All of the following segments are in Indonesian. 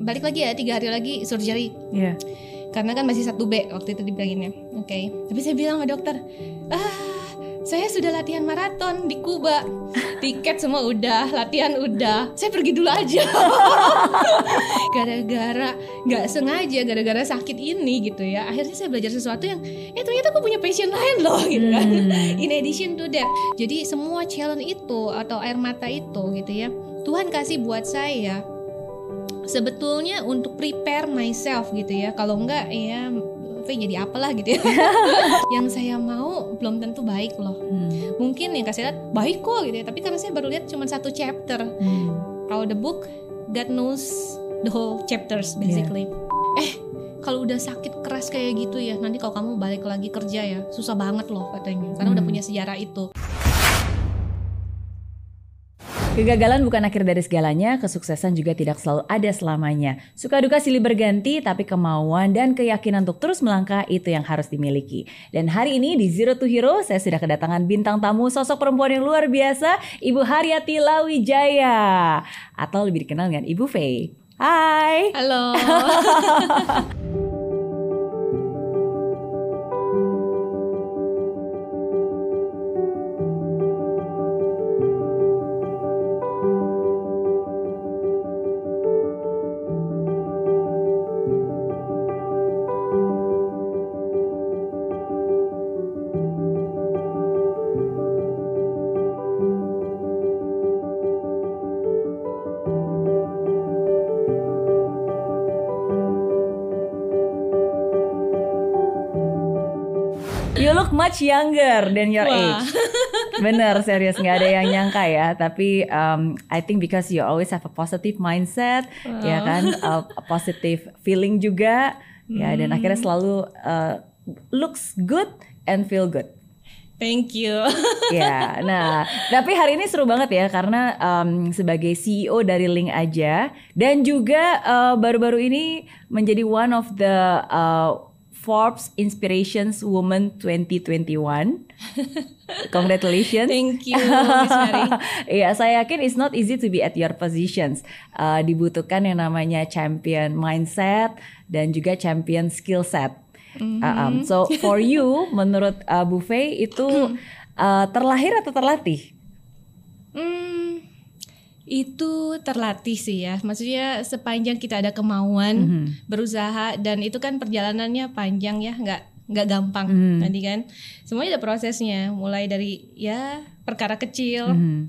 balik lagi ya tiga hari lagi surgery. Iya. karena kan masih satu B waktu itu dibilanginnya oke. Tapi saya bilang sama dokter ah saya sudah latihan maraton di Kuba. Tiket semua udah latihan udah. Saya pergi dulu aja. Gara-gara nggak sengaja gara-gara sakit ini gitu ya. Akhirnya saya belajar sesuatu yang eh ternyata aku punya passion lain loh gitu kan. Hmm. in addition to that jadi semua challenge itu atau air mata itu gitu ya Tuhan kasih buat saya sebetulnya untuk prepare myself gitu ya. Kalau enggak ya tapi jadi apalah gitu ya. Yang saya mau belum tentu baik loh. Hmm. mungkin yang kasih lihat baik kok gitu ya. Tapi karena saya baru lihat cuma satu chapter. Hmm. kalau the book God knows the whole chapters basically. Eh kalau udah sakit keras kayak gitu ya nanti kalau kamu balik lagi kerja ya susah banget loh katanya. Karena udah Hmm. punya sejarah itu Kegagalan bukan akhir dari segalanya, kesuksesan juga tidak selalu ada selamanya. Suka duka silih berganti, tapi kemauan dan keyakinan untuk terus melangkah itu yang harus dimiliki. Dan hari ini di Zero to Hero, saya sudah kedatangan bintang tamu sosok perempuan yang luar biasa, Ibu Haryati Lawijaya. Atau lebih dikenal dengan Ibu Faye. Hai! halo much younger than your Wah. age. Bener, serius nggak ada yang nyangka ya. Tapi um, I think because you always have a positive mindset, ya kan, a, a positive feeling juga, ya. Dan akhirnya selalu uh, looks good and feel good. thank you Ya, nah, tapi hari ini seru banget ya karena um, sebagai CEO dari Link aja dan juga uh, baru-baru ini menjadi one of the uh, Forbes Inspirations Woman 2021. Congratulations. thank you Miss Mary Iya, saya yakin it's not easy to be at your positions. Uh, dibutuhkan yang namanya champion mindset dan juga champion skill set. Uh, um, so for you, menurut uh, Bu Fei itu uh, terlahir atau terlatih? Hmm, itu terlatih sih ya. Maksudnya sepanjang kita ada kemauan berusaha dan itu kan perjalanannya panjang ya, nggak nggak gampang Mhm. tadi kan. Semuanya ada prosesnya, mulai dari ya perkara kecil, Mhm.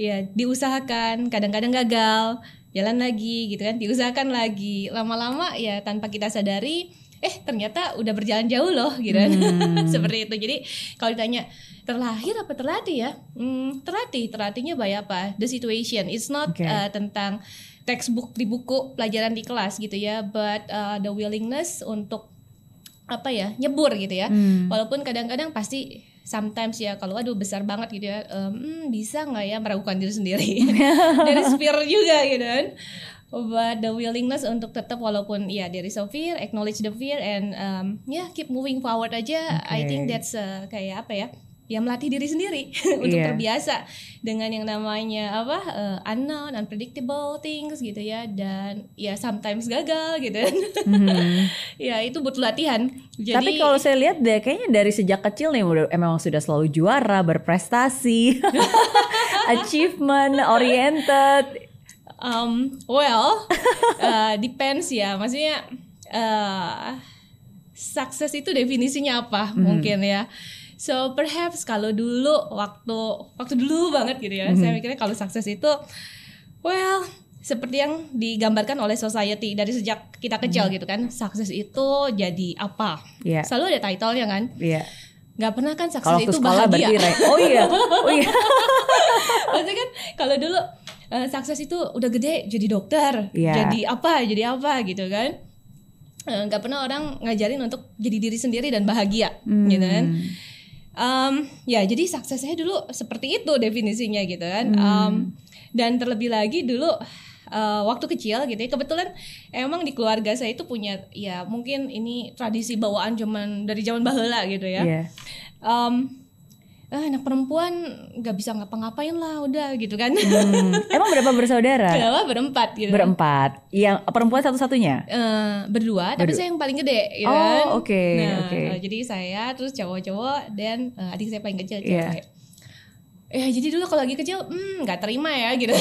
ya diusahakan, kadang-kadang gagal, jalan lagi gitu kan, diusahakan lagi, lama-lama ya tanpa kita sadari, eh ternyata udah berjalan jauh loh gitu Hmm. seperti itu. Jadi kalau ditanya terlahir apa terlatih ya, hmm, terlatih, terlatihnya by apa? The situation, it's not Oke. uh, tentang textbook di buku pelajaran di kelas gitu ya, but uh, the willingness untuk apa ya nyebur gitu ya Hmm. walaupun kadang-kadang pasti sometimes ya kalau aduh besar banget gitu ya hmm, bisa nggak ya meragukan diri sendiri dari fear juga gitu kan but the willingness untuk tetap walaupun ya there is a fear acknowledge the fear and um, ya keep moving forward aja I Okay. think that's uh, kayak apa ya ya melatih diri sendiri untuk Iya. terbiasa dengan yang namanya apa uh, unknown unpredictable things gitu ya dan ya sometimes gagal gitu Mhm. ya itu butuh latihan jadi Tapi kalau saya lihat deh, kayaknya dari sejak kecil nih udah emang sudah selalu juara, berprestasi, achievement oriented. Um, well, uh, depends ya. Maksudnya uh, sukses itu definisinya apa mungkin ya. So perhaps kalau dulu waktu waktu dulu banget gitu ya, saya mikirnya kalau sukses itu, well seperti yang digambarkan oleh society dari sejak kita kecil gitu kan, sukses itu jadi apa? Iya. Selalu ada title-nya kan. Iya. Nggak pernah kan sukses itu bahagia. berarti Oh iya. Oh iya. Maksudnya kan kalau dulu eh, sukses itu udah gede jadi dokter, Iya. jadi apa, jadi apa gitu kan. Eh, nggak pernah orang ngajarin untuk jadi diri sendiri dan bahagia Hmm. gitu kan. Em, ya jadi sukses saya dulu seperti itu definisinya gitu kan. Hmm. Em, dan terlebih lagi dulu eh, waktu kecil gitu ya kebetulan emang di keluarga saya itu punya ya mungkin ini tradisi bawaan zaman dari zaman baheula gitu ya. Iya. Em, ah, anak perempuan nggak bisa ngapa-ngapain lah udah gitu kan Hmm, Emang berapa bersaudara? Kenapa berempat gitu Berempat. Yang perempuan satu-satunya. Eh, berdua tapi saya yang paling gede gitu Oh, kan oke, nah oke. eh, jadi saya terus cowok-cowok dan eh, adik saya paling kecil Iya. cewek Ya jadi dulu kalau lagi kecil hmm nggak terima ya gitu.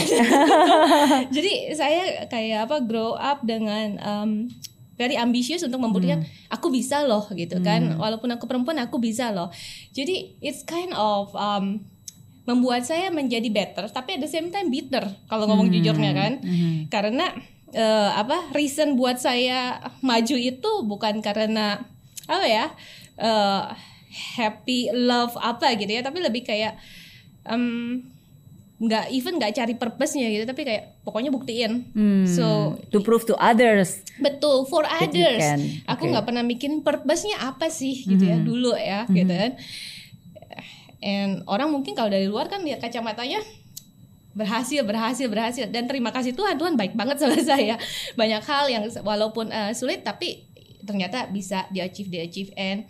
jadi saya kayak apa grow up dengan um, very ambitious untuk membuktikan Hmm. aku bisa loh gitu kan. Walaupun aku perempuan aku bisa loh. Jadi it's kind of um, membuat saya menjadi better tapi at the same time bitter kalau ngomong Hmm. jujurnya kan. Karena eh, apa reason buat saya maju itu bukan karena apa ya eh, happy love apa gitu ya tapi lebih kayak em, nggak even nggak cari purpose-nya gitu tapi kayak pokoknya buktiin. Hmm, so to prove to others. betul for others. aku Okay. nggak pernah mikirin purpose-nya apa sih gitu ya dulu ya gitu kan. And orang mungkin kalau dari luar kan lihat kacamatanya berhasil berhasil berhasil. Dan terima kasih Tuhan Tuhan baik banget sama saya. Banyak hal yang walaupun eh, sulit tapi ternyata bisa di achieve di achieve and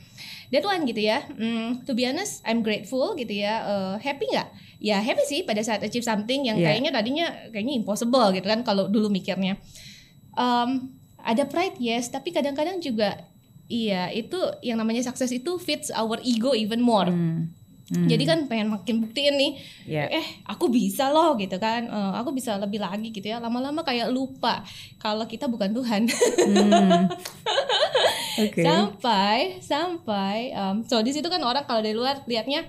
that one gitu ya. Hmm, to be honest I'm grateful gitu ya. Eh, happy nggak ya happy sih pada saat achieve something yang Yeah. kayaknya tadinya kayaknya impossible gitu kan kalau dulu mikirnya um, ada pride yes tapi kadang-kadang juga iya itu yang namanya sukses itu fits our ego even more Hmm. Hmm. jadi kan pengen makin buktiin nih Ya. eh aku bisa loh gitu kan Eh, aku bisa lebih lagi gitu ya lama-lama kayak lupa kalau kita bukan Tuhan Hmm. Oke. sampai sampai um, so di situ kan orang kalau dari luar lihatnya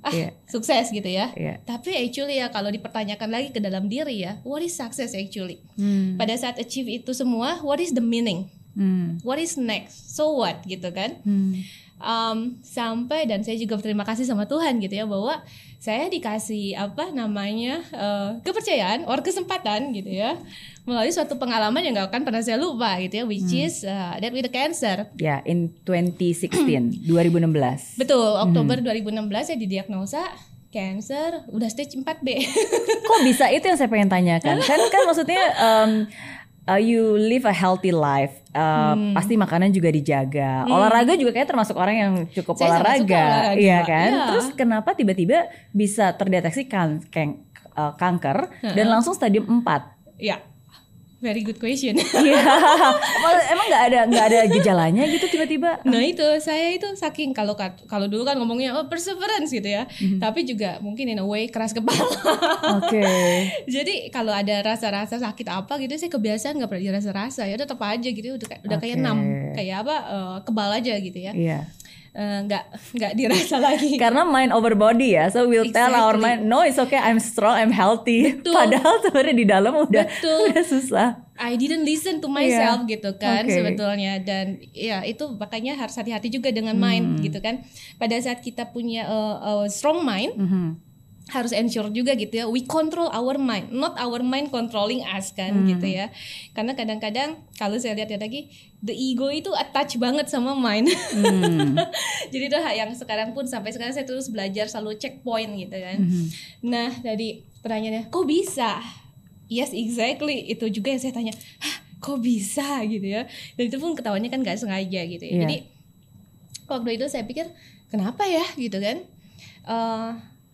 ah Iya. sukses gitu ya Iya. tapi actually ya kalau dipertanyakan lagi ke dalam diri ya what is success actually Hmm. pada saat achieve itu semua what is the meaning Hmm. what is next so what gitu kan Hmm. Um, sampai dan saya juga berterima kasih sama Tuhan gitu ya bahwa saya dikasih apa namanya eh, kepercayaan or kesempatan gitu ya melalui suatu pengalaman yang gak akan pernah saya lupa gitu ya which is uh, that with the cancer. Ya, in 2016, 2016. betul Oktober 2016 saya didiagnosa cancer udah stage 4B Kok bisa? Itu yang saya pengen tanyakan? Kan kan maksudnya um, uh, you live a healthy life. Uh, Hmm. Pasti makanan juga dijaga. Olahraga juga kayak termasuk orang yang cukup Saya olahraga, olahraga. iya kan? Iya. Terus kenapa tiba-tiba bisa terdeteksi kan, uh, kanker dan langsung stadium 4? ya very good question Iya. Emang nggak ada nggak ada gejalanya gitu tiba-tiba? Nah itu saya itu saking kalau kalau dulu kan ngomongnya oh perseverance gitu ya, tapi juga mungkin in a way keras kepala. Oke. Jadi kalau ada rasa-rasa sakit apa gitu saya kebiasaan nggak pernah dirasa-rasa ya tetap aja gitu udah kayak- udah kayak Oke. enam kayak apa eh, kebal aja gitu ya Iya. Eh, nggak nggak dirasa lagi. Karena mind over body ya, so we'll tell our Exactly. mind, no it's okay, I'm strong, I'm healthy. Betul. Padahal sebenarnya di dalam udah Betul. udah susah. I didn't listen to myself gitu kan Oke. sebetulnya dan ya itu makanya harus hati-hati juga dengan Hmm. mind gitu kan. Pada saat kita punya eh, eh, strong mind Mhm. Harus ensure juga gitu ya we control our mind not our mind controlling us kan gitu ya. Karena kadang-kadang kalau saya lihat ya lagi the ego itu attach banget sama mind. Hmm. jadi itu yang sekarang pun sampai sekarang saya terus belajar selalu checkpoint gitu kan. Mhm. nah tadi pertanyaannya kok bisa? Yes exactly. Itu juga yang saya tanya Hah, kok bisa? gitu ya. Dan itu pun ketawanya kan nggak sengaja gitu ya. Iya. jadi waktu itu saya pikir kenapa ya? gitu kan. Eh,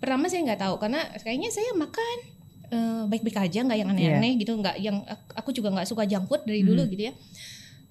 pertama saya nggak tahu karena kayaknya saya makan eh, baik-baik aja nggak yang aneh-aneh Iya. gitu nggak yang aku juga nggak suka junk food dari dulu gitu ya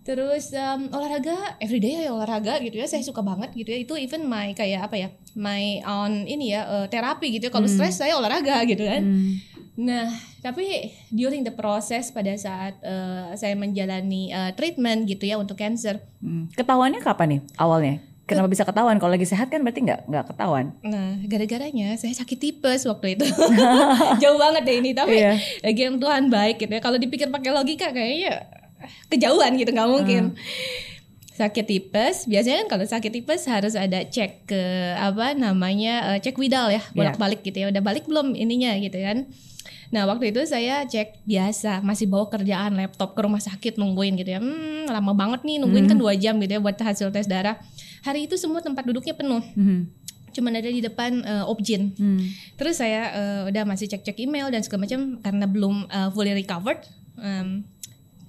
terus em, olahraga everyday ya olahraga gitu ya saya suka banget gitu ya itu even my kayak apa ya my on ini ya eh, terapi gitu ya kalau stres saya olahraga gitu kan Hmm. Nah, tapi during the process pada saat eh, saya menjalani eh, treatment gitu ya untuk cancer. Hmm. Ketahuannya kapan nih awalnya? Kenapa bisa ketahuan? Kalau lagi sehat kan berarti nggak nggak ketahuan. Nah, gara-garanya saya sakit tipes waktu itu. Jauh banget deh ini, tapi Iya. lagi yang Tuhan baik gitu ya. Kalau dipikir pakai logika kayaknya kejauhan gitu nggak mungkin. Sakit tipes, biasanya kan kalau sakit tipes harus ada cek ke apa namanya eh, cek widal ya, bolak-balik gitu ya. Udah balik belum ininya gitu kan. Nah waktu itu saya cek biasa masih bawa kerjaan laptop ke rumah sakit nungguin gitu ya. Hmm, lama banget nih nungguin kan dua jam gitu ya buat hasil tes darah. Hari itu semua tempat duduknya penuh. Mhm. Cuman ada di depan eh, Opjin. Hmm. Terus saya eh, udah masih cek-cek email dan segala macam karena belum eh, fully recovered. em,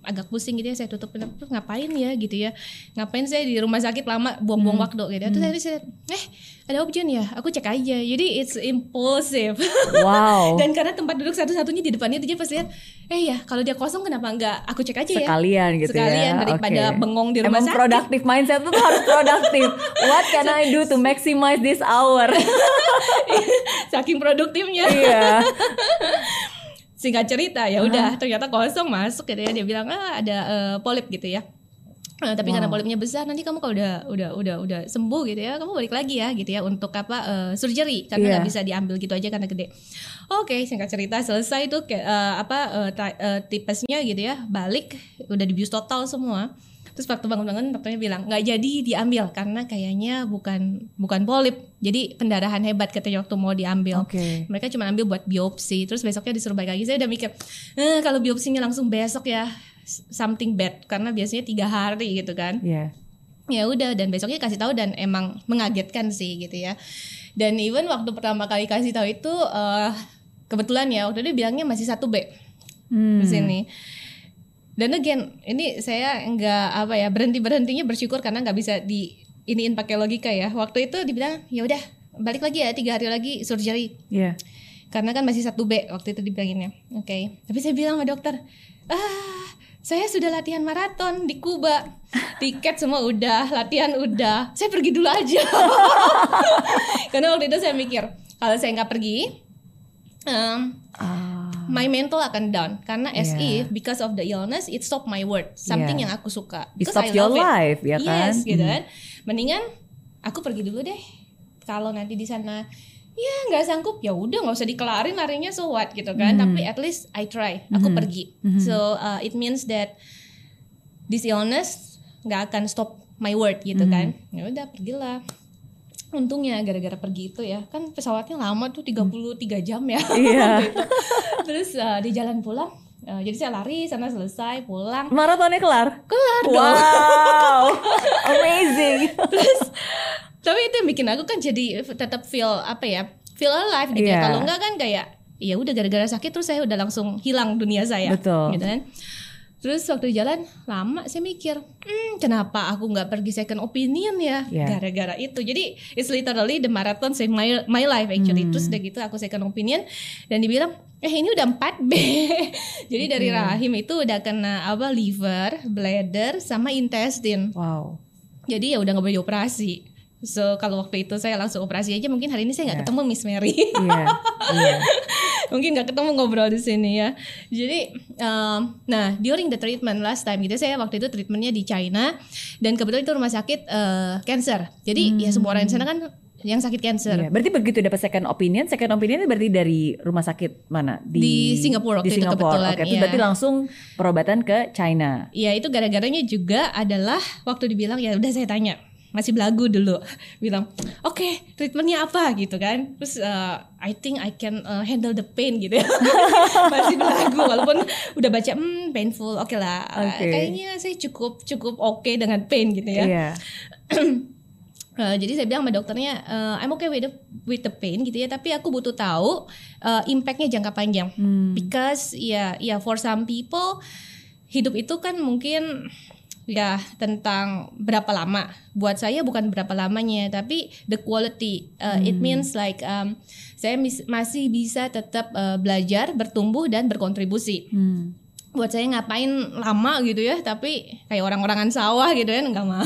agak pusing gitu ya saya tutup terus ngapain ya gitu ya ngapain saya di rumah sakit lama buang-buang waktu gitu ya terus akhirnya saya eh ada option ya aku cek aja jadi it's impulsive Wow. dan karena tempat duduk satu-satunya di depannya dia pas lihat eh ya kalau dia kosong kenapa enggak aku cek aja ya Sekalian gitu Sekalian ya. daripada Oke. bengong di rumah Emang sakit. productive mindset itu tuh harus produktif. What can I do to maximize this hour? saking produktifnya Iya. Singkat cerita ya udah ternyata kosong masuk gitu ya dia bilang ah ada eh, polip gitu ya. Eh, tapi karena polipnya besar nanti kamu kalau udah udah udah udah sembuh gitu ya kamu balik lagi ya gitu ya untuk apa eh, surgery karena nggak bisa diambil gitu aja karena gede. Oke singkat cerita selesai tuh eh, apa ta- eh, tipesnya gitu ya balik udah dibius total semua terus waktu bangun-bangun dokternya bilang nggak jadi diambil. Karena kayaknya bukan bukan polip jadi pendarahan hebat katanya waktu mau diambil. Oke. mereka cuma ambil buat biopsi. Terus besoknya disuruh balik lagi. Saya udah mikir eh, kalau biopsinya langsung besok ya something bad. Karena biasanya tiga hari gitu kan. Iya. ya udah dan besoknya kasih tahu dan emang mengagetkan sih gitu ya. Dan even waktu pertama kali kasih tahu itu eh, kebetulan ya waktu itu bilangnya masih satu B Hmm. di sini dan again ini saya nggak apa ya berhenti berhentinya bersyukur karena nggak bisa di iniin pakai logika ya waktu itu dibilang ya udah balik lagi ya tiga hari lagi surgery Iya. karena kan masih satu B waktu itu dibilanginnya. Oke. Tapi saya bilang sama dokter, ah saya sudah latihan maraton di Kuba, tiket semua udah, latihan udah, saya pergi dulu aja. karena waktu itu saya mikir kalau saya nggak pergi, um. My mental akan down karena as Yeah. if because of the illness it stop my work, something Yeah. yang aku suka. It I your love it. life, ya kan? Yes, gitu Hmm. kan. Mendingan aku pergi dulu deh. Kalau nanti di sana ya nggak sanggup ya udah nggak usah dikelarin larinya so what gitu kan. Hmm. Tapi at least I try. Aku pergi. So uh, it means that this illness nggak akan stop my work gitu Hmm. kan. Ya udah pergilah. Untungnya gara-gara pergi itu ya kan pesawatnya lama tuh 33 jam ya. Iya. Terus uh, di jalan pulang uh, jadi saya lari sana selesai pulang Maratonnya kelar? kelar dong. Wow. Amazing. Terus tapi itu yang bikin aku kan jadi tetap feel apa ya? Feel alive gitu Iya. ya. Kalau enggak kan kayak ya udah gara-gara sakit terus saya udah langsung hilang dunia saya. Betul. Gitu kan. Terus waktu jalan lama saya mikir, hmm, kenapa aku nggak pergi second opinion ya? Iya. Gara-gara itu. Jadi it's literally the marathon save my my life actually. Hmm. Terus udah gitu aku second opinion dan dibilang, eh ini udah 4 B. Jadi dari Iya. rahim itu udah kena apa liver, bladder, sama intestine. Wow. Jadi ya udah nggak boleh dioperasi. So kalau waktu itu saya langsung operasi aja mungkin hari ini saya nggak Ya. ketemu Miss Mary. Iya. Iya. mungkin nggak ketemu ngobrol di sini ya. Jadi um, nah during the treatment last time gitu saya waktu itu treatmentnya di China dan kebetulan itu rumah sakit eh, cancer. Jadi ya semua orang di sana kan yang sakit cancer. Iya. Berarti begitu dapat second opinion, second opinion itu berarti dari rumah sakit mana? Di Singapura waktu di itu Singapura. kebetulan, Oke, itu iya. berarti langsung perobatan ke China. Ya itu gara-garanya juga adalah waktu dibilang ya udah saya tanya masih belagu dulu bilang oke treatmentnya apa gitu kan terus uh, I think I can uh, handle the pain gitu ya masih belagu walaupun udah baca hmm painful oke lah Uh, Oke. kayaknya saya cukup cukup oke dengan pain gitu ya Iya. Uh, jadi saya bilang sama dokternya, uh, I'm okay with the, with the pain gitu ya, tapi aku butuh tahu uh, impactnya jangka panjang. Hmm. Because ya, ya for some people hidup itu kan mungkin ya tentang berapa lama. Buat saya bukan berapa lamanya, tapi the quality. Uh, It means like um, saya mis- masih bisa tetap uh, belajar, bertumbuh dan berkontribusi Hmm. Buat saya ngapain lama gitu ya tapi kayak orang-orangan sawah gitu ya nggak mau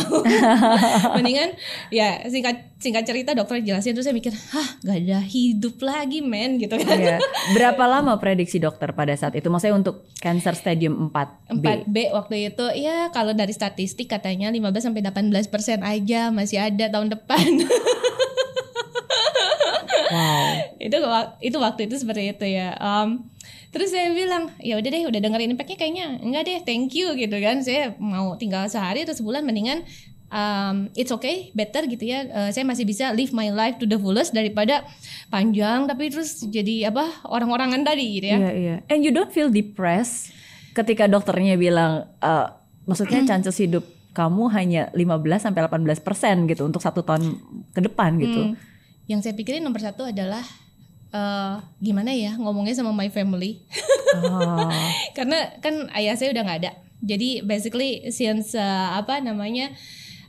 mendingan ya singkat singkat cerita dokter jelasin terus saya mikir hah gak ada hidup lagi men gitu kan Iya. Berapa lama prediksi dokter pada saat itu? Maksudnya untuk cancer stadium 4B? 4B waktu itu ya kalau dari statistik katanya 15 sampai 18 persen aja masih ada tahun depan Wow. itu itu waktu itu seperti itu ya Em, terus saya bilang ya udah deh udah dengerin impactnya kayaknya enggak deh thank you gitu kan saya mau tinggal sehari atau sebulan mendingan um, it's okay better gitu ya Eh, saya masih bisa live my life to the fullest daripada panjang tapi terus jadi apa orang-orangan tadi gitu ya Iya, iya. And you don't feel depressed ketika dokternya bilang eh, maksudnya chances hidup kamu hanya 15 sampai 18 persen gitu untuk satu tahun ke depan gitu. Hmm. yang saya pikirin nomor satu adalah eh, gimana ya ngomongnya sama my family Oh. karena kan ayah saya udah nggak ada Jadi basically since uh, apa namanya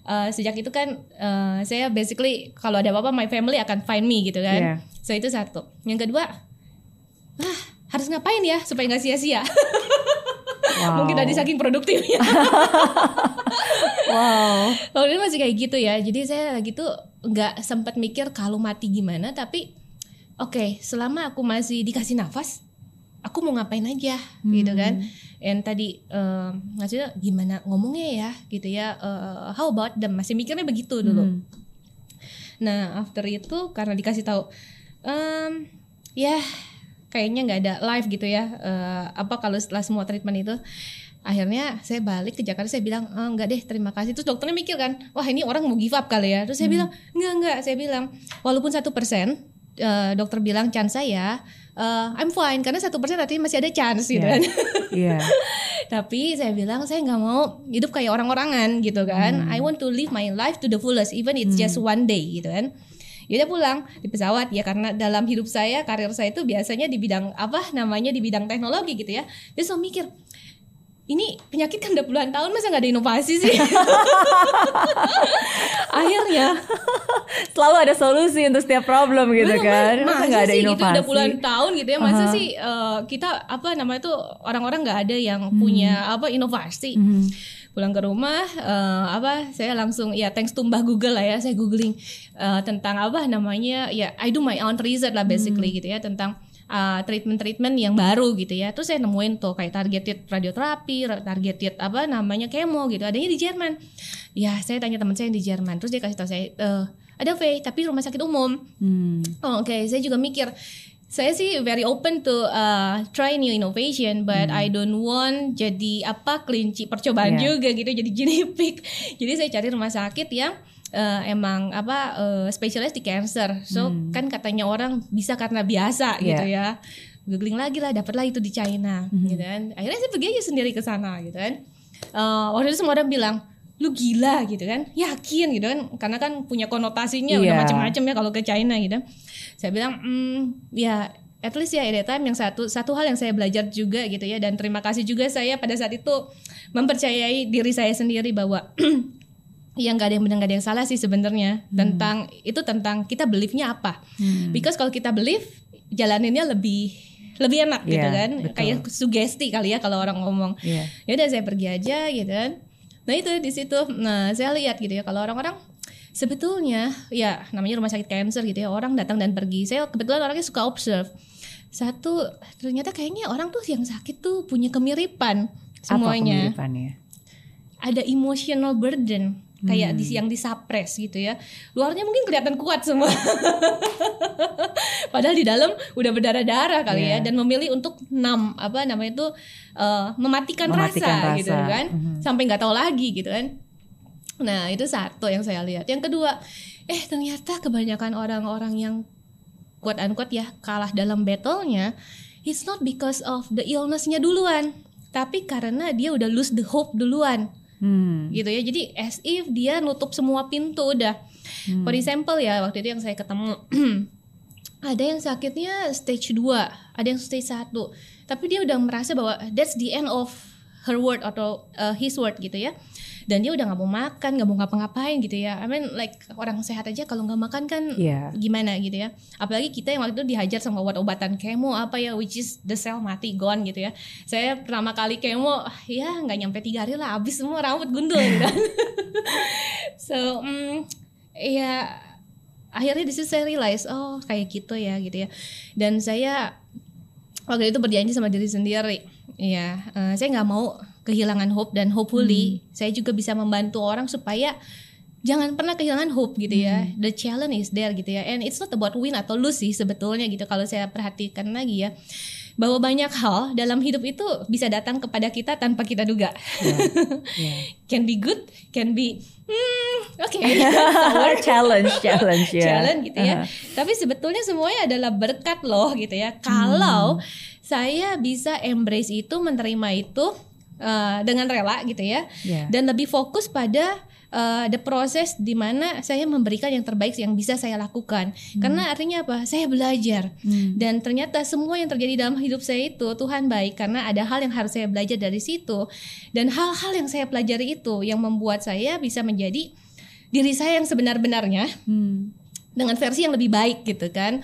uh, sejak itu kan uh, saya basically kalau ada apa-apa my family akan find me gitu kan. Yeah. So itu satu. Yang kedua, ah harus ngapain ya supaya nggak sia-sia. Wow. Mungkin tadi saking produktifnya. wow. Itu masih kayak gitu ya. Jadi saya lagi tuh nggak sempat mikir kalau mati gimana. Tapi oke, okay, selama aku masih dikasih nafas, aku mau ngapain aja, hmm. gitu kan. Dan tadi uh, maksudnya gimana ngomongnya ya, gitu ya. Uh, how about them? Masih mikirnya begitu dulu. Hmm. Nah after itu karena dikasih tahu, um, ya kayaknya nggak ada live gitu ya uh, apa kalau setelah semua treatment itu akhirnya saya balik ke Jakarta saya bilang oh, enggak deh terima kasih terus dokternya mikir kan wah ini orang mau give up kali ya terus saya hmm. bilang enggak enggak saya bilang walaupun satu persen uh, dokter bilang chance saya uh, I'm fine karena satu persen artinya masih ada chance gitu yeah. kan yeah. tapi saya bilang saya nggak mau hidup kayak orang-orangan gitu kan hmm. I want to live my life to the fullest even it's hmm. just one day gitu kan ya udah pulang di pesawat ya karena dalam hidup saya karir saya itu biasanya di bidang apa namanya di bidang teknologi gitu ya dia selalu mikir ini penyakit kan udah puluhan tahun masa nggak ada inovasi sih? Akhirnya selalu ada solusi untuk setiap problem gitu kan. Masa nggak ada inovasi gitu, udah puluhan tahun gitu ya. Masa uh -huh. sih uh, kita apa namanya tuh orang-orang nggak ada yang hmm. punya apa inovasi. Hmm. Pulang ke rumah uh, apa saya langsung ya thanks to Mbah Google lah ya saya googling uh, tentang apa namanya ya I do my own research lah basically hmm. gitu ya tentang uh, treatment-treatment yang baru gitu ya. Terus saya nemuin tuh kayak targeted radioterapi, targeted apa namanya kemo gitu. Adanya di Jerman. Ya, saya tanya teman saya yang di Jerman. Terus dia kasih tahu saya uh, ada V tapi rumah sakit umum. Hmm. Oh, Oke, okay. saya juga mikir saya sih very open to uh, try new innovation but hmm. I don't want jadi apa kelinci percobaan yeah. juga gitu jadi guinea pig jadi saya cari rumah sakit yang uh, emang apa uh, spesialis di cancer so hmm. kan katanya orang bisa karena biasa yeah. gitu ya googling lagi lah dapatlah itu di China hmm. gitu kan akhirnya saya pergi aja sendiri ke sana gitu kan uh, waktu itu semua orang bilang lu gila gitu kan yakin gitu kan karena kan punya konotasinya yeah. udah iya. macam-macam ya kalau ke China gitu saya bilang hmm, ya at least ya that time yang satu satu hal yang saya belajar juga gitu ya dan terima kasih juga saya pada saat itu mempercayai diri saya sendiri bahwa yang gak ada yang benar gak ada yang salah sih sebenarnya. Hmm. tentang itu tentang kita beliefnya apa. Hmm. because kalau kita belief jalaninnya lebih lebih enak yeah, gitu kan. betul. kayak sugesti kali ya kalau orang ngomong. Yeah. ya udah saya pergi aja gitu kan. Nah itu di situ. Nah saya lihat gitu ya kalau orang-orang sebetulnya ya namanya rumah sakit cancer gitu ya orang datang dan pergi. Saya kebetulan orangnya suka observe. Satu ternyata kayaknya orang tuh yang sakit tuh punya kemiripan semuanya. Apa ada emotional burden kayak hmm. di yang disapres gitu ya luarnya mungkin kelihatan kuat semua padahal di dalam udah berdarah-darah kali yeah. ya dan memilih untuk nam apa namanya itu uh, mematikan, mematikan rasa, rasa gitu kan mm -hmm. sampai nggak tahu lagi gitu kan Nah, itu satu yang saya lihat. Yang kedua, eh ternyata kebanyakan orang-orang yang quote unquote ya kalah dalam battlenya, it's not because of the illnessnya duluan, tapi karena dia udah lose the hope duluan. Hmm. gitu ya jadi as if dia nutup semua pintu udah hmm. for example ya waktu itu yang saya ketemu ada yang sakitnya stage 2 ada yang stage 1 tapi dia udah merasa bahwa that's the end of her word atau uh, his word gitu ya dan dia udah nggak mau makan nggak mau ngapa-ngapain gitu ya. I mean like orang sehat aja kalau nggak makan kan yeah. gimana gitu ya. Apalagi kita yang waktu itu dihajar sama obat-obatan kemo apa ya which is the cell mati gone gitu ya. Saya pertama kali kemo ya nggak nyampe tiga hari lah habis semua rambut gundul gitu so um, ya akhirnya di situ saya realize oh kayak gitu ya gitu ya. Dan saya waktu itu berjanji sama diri sendiri Iya, uh, saya nggak mau kehilangan hope dan hopefully hmm. saya juga bisa membantu orang supaya jangan pernah kehilangan hope gitu ya. Hmm. The challenge is there gitu ya. And it's not about win atau lose sih sebetulnya gitu kalau saya perhatikan lagi ya. Bahwa banyak hal dalam hidup itu bisa datang kepada kita tanpa kita duga. Yeah. Yeah. can be good, can be hmm, oke. Okay. challenge, challenge ya. Challenge gitu ya. Uh -huh. Tapi sebetulnya semuanya adalah berkat loh gitu ya. Kalau hmm saya bisa embrace itu menerima itu uh, dengan rela gitu ya. Yeah. dan lebih fokus pada uh, the proses di mana saya memberikan yang terbaik yang bisa saya lakukan. Karena artinya apa? Saya belajar. Hmm. dan ternyata semua yang terjadi dalam hidup saya itu Tuhan baik karena ada hal yang harus saya belajar dari situ. Dan hal-hal yang saya pelajari itu yang membuat saya bisa menjadi diri saya yang sebenar-benarnya Hmm. dengan versi yang lebih baik gitu kan.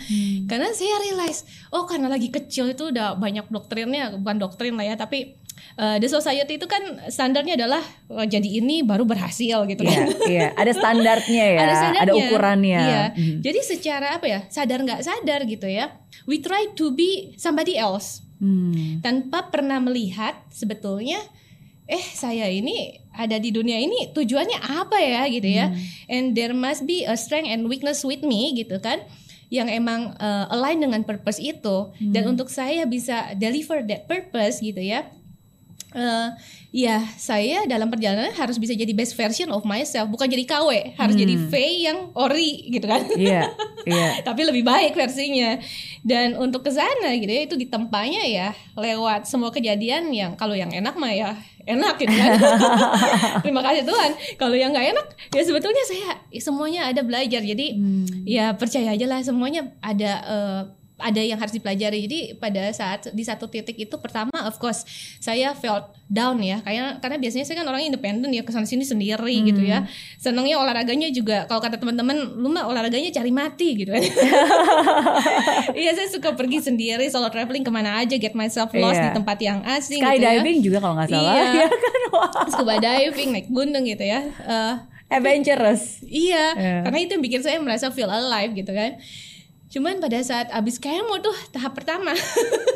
Karena saya realize oh karena lagi kecil itu udah banyak doktrinnya bukan doktrin lah ya tapi uh, the society itu kan standarnya adalah oh, jadi ini baru berhasil gitu Iya, kan iya. Ada standarnya ya, ada, standarnya. ukurannya. Iya. Mhm. Jadi secara apa ya sadar nggak sadar gitu ya, we try to be somebody else Hmm. tanpa pernah melihat sebetulnya eh saya ini ada di dunia ini tujuannya apa ya gitu ya and there must be a strength and weakness with me gitu kan yang emang uh, align dengan purpose itu dan untuk saya bisa deliver that purpose gitu ya eh ya saya dalam perjalanan harus bisa jadi best version of myself. Bukan jadi KW harus jadi V yang ori gitu kan? Iya, iya. tapi lebih baik versinya. Dan untuk ke sana gitu ya itu ditempanya ya lewat semua kejadian yang kalau yang enak mah ya enak gitu kan? Terima kasih Tuhan. Kalau yang nggak enak ya sebetulnya saya ya semuanya ada belajar. Jadi ya percaya aja lah semuanya ada eh, ada yang harus dipelajari jadi pada saat di satu titik itu pertama of course saya felt down ya karena karena biasanya saya kan orangnya independen ya ke sana sini sendiri gitu ya senangnya olahraganya juga kalau kata teman-teman lu mah olahraganya cari mati gitu kan iya saya suka pergi sendiri solo traveling ke mana aja get myself lost Iya. di tempat yang asing gitu ya juga kalau nggak salah. Iya. Kan? Wah. scuba diving naik gunung gitu ya Eh, Adventurous. Iya, Iya. karena itu yang bikin saya merasa feel alive gitu kan. Cuman pada saat abis kemo tuh tahap pertama,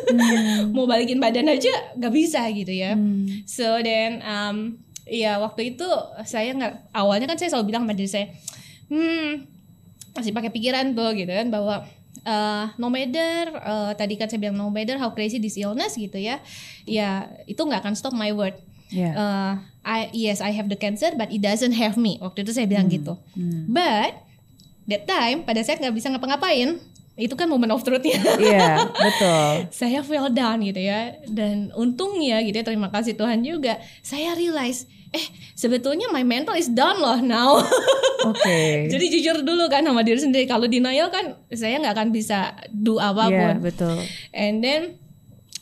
mau balikin badan aja nggak bisa gitu ya. So then, um, ya waktu itu saya nggak awalnya kan saya selalu bilang sama diri saya, hmm masih pakai pikiran tuh gitu kan bahwa uh, no matter uh, tadi kan saya bilang no matter how crazy this illness gitu ya, ya itu nggak akan stop my word. Iya. Uh, I yes I have the cancer but it doesn't have me. Waktu itu saya bilang gitu. But that time pada saat nggak bisa ngapa-ngapain itu kan moment of truth ya Iya, betul. saya fell down gitu ya dan untungnya gitu ya terima kasih Tuhan juga saya realize eh sebetulnya my mental is down loh now Oke. jadi jujur dulu kan sama diri sendiri kalau denial kan saya nggak akan bisa do Iya, apa pun betul. And then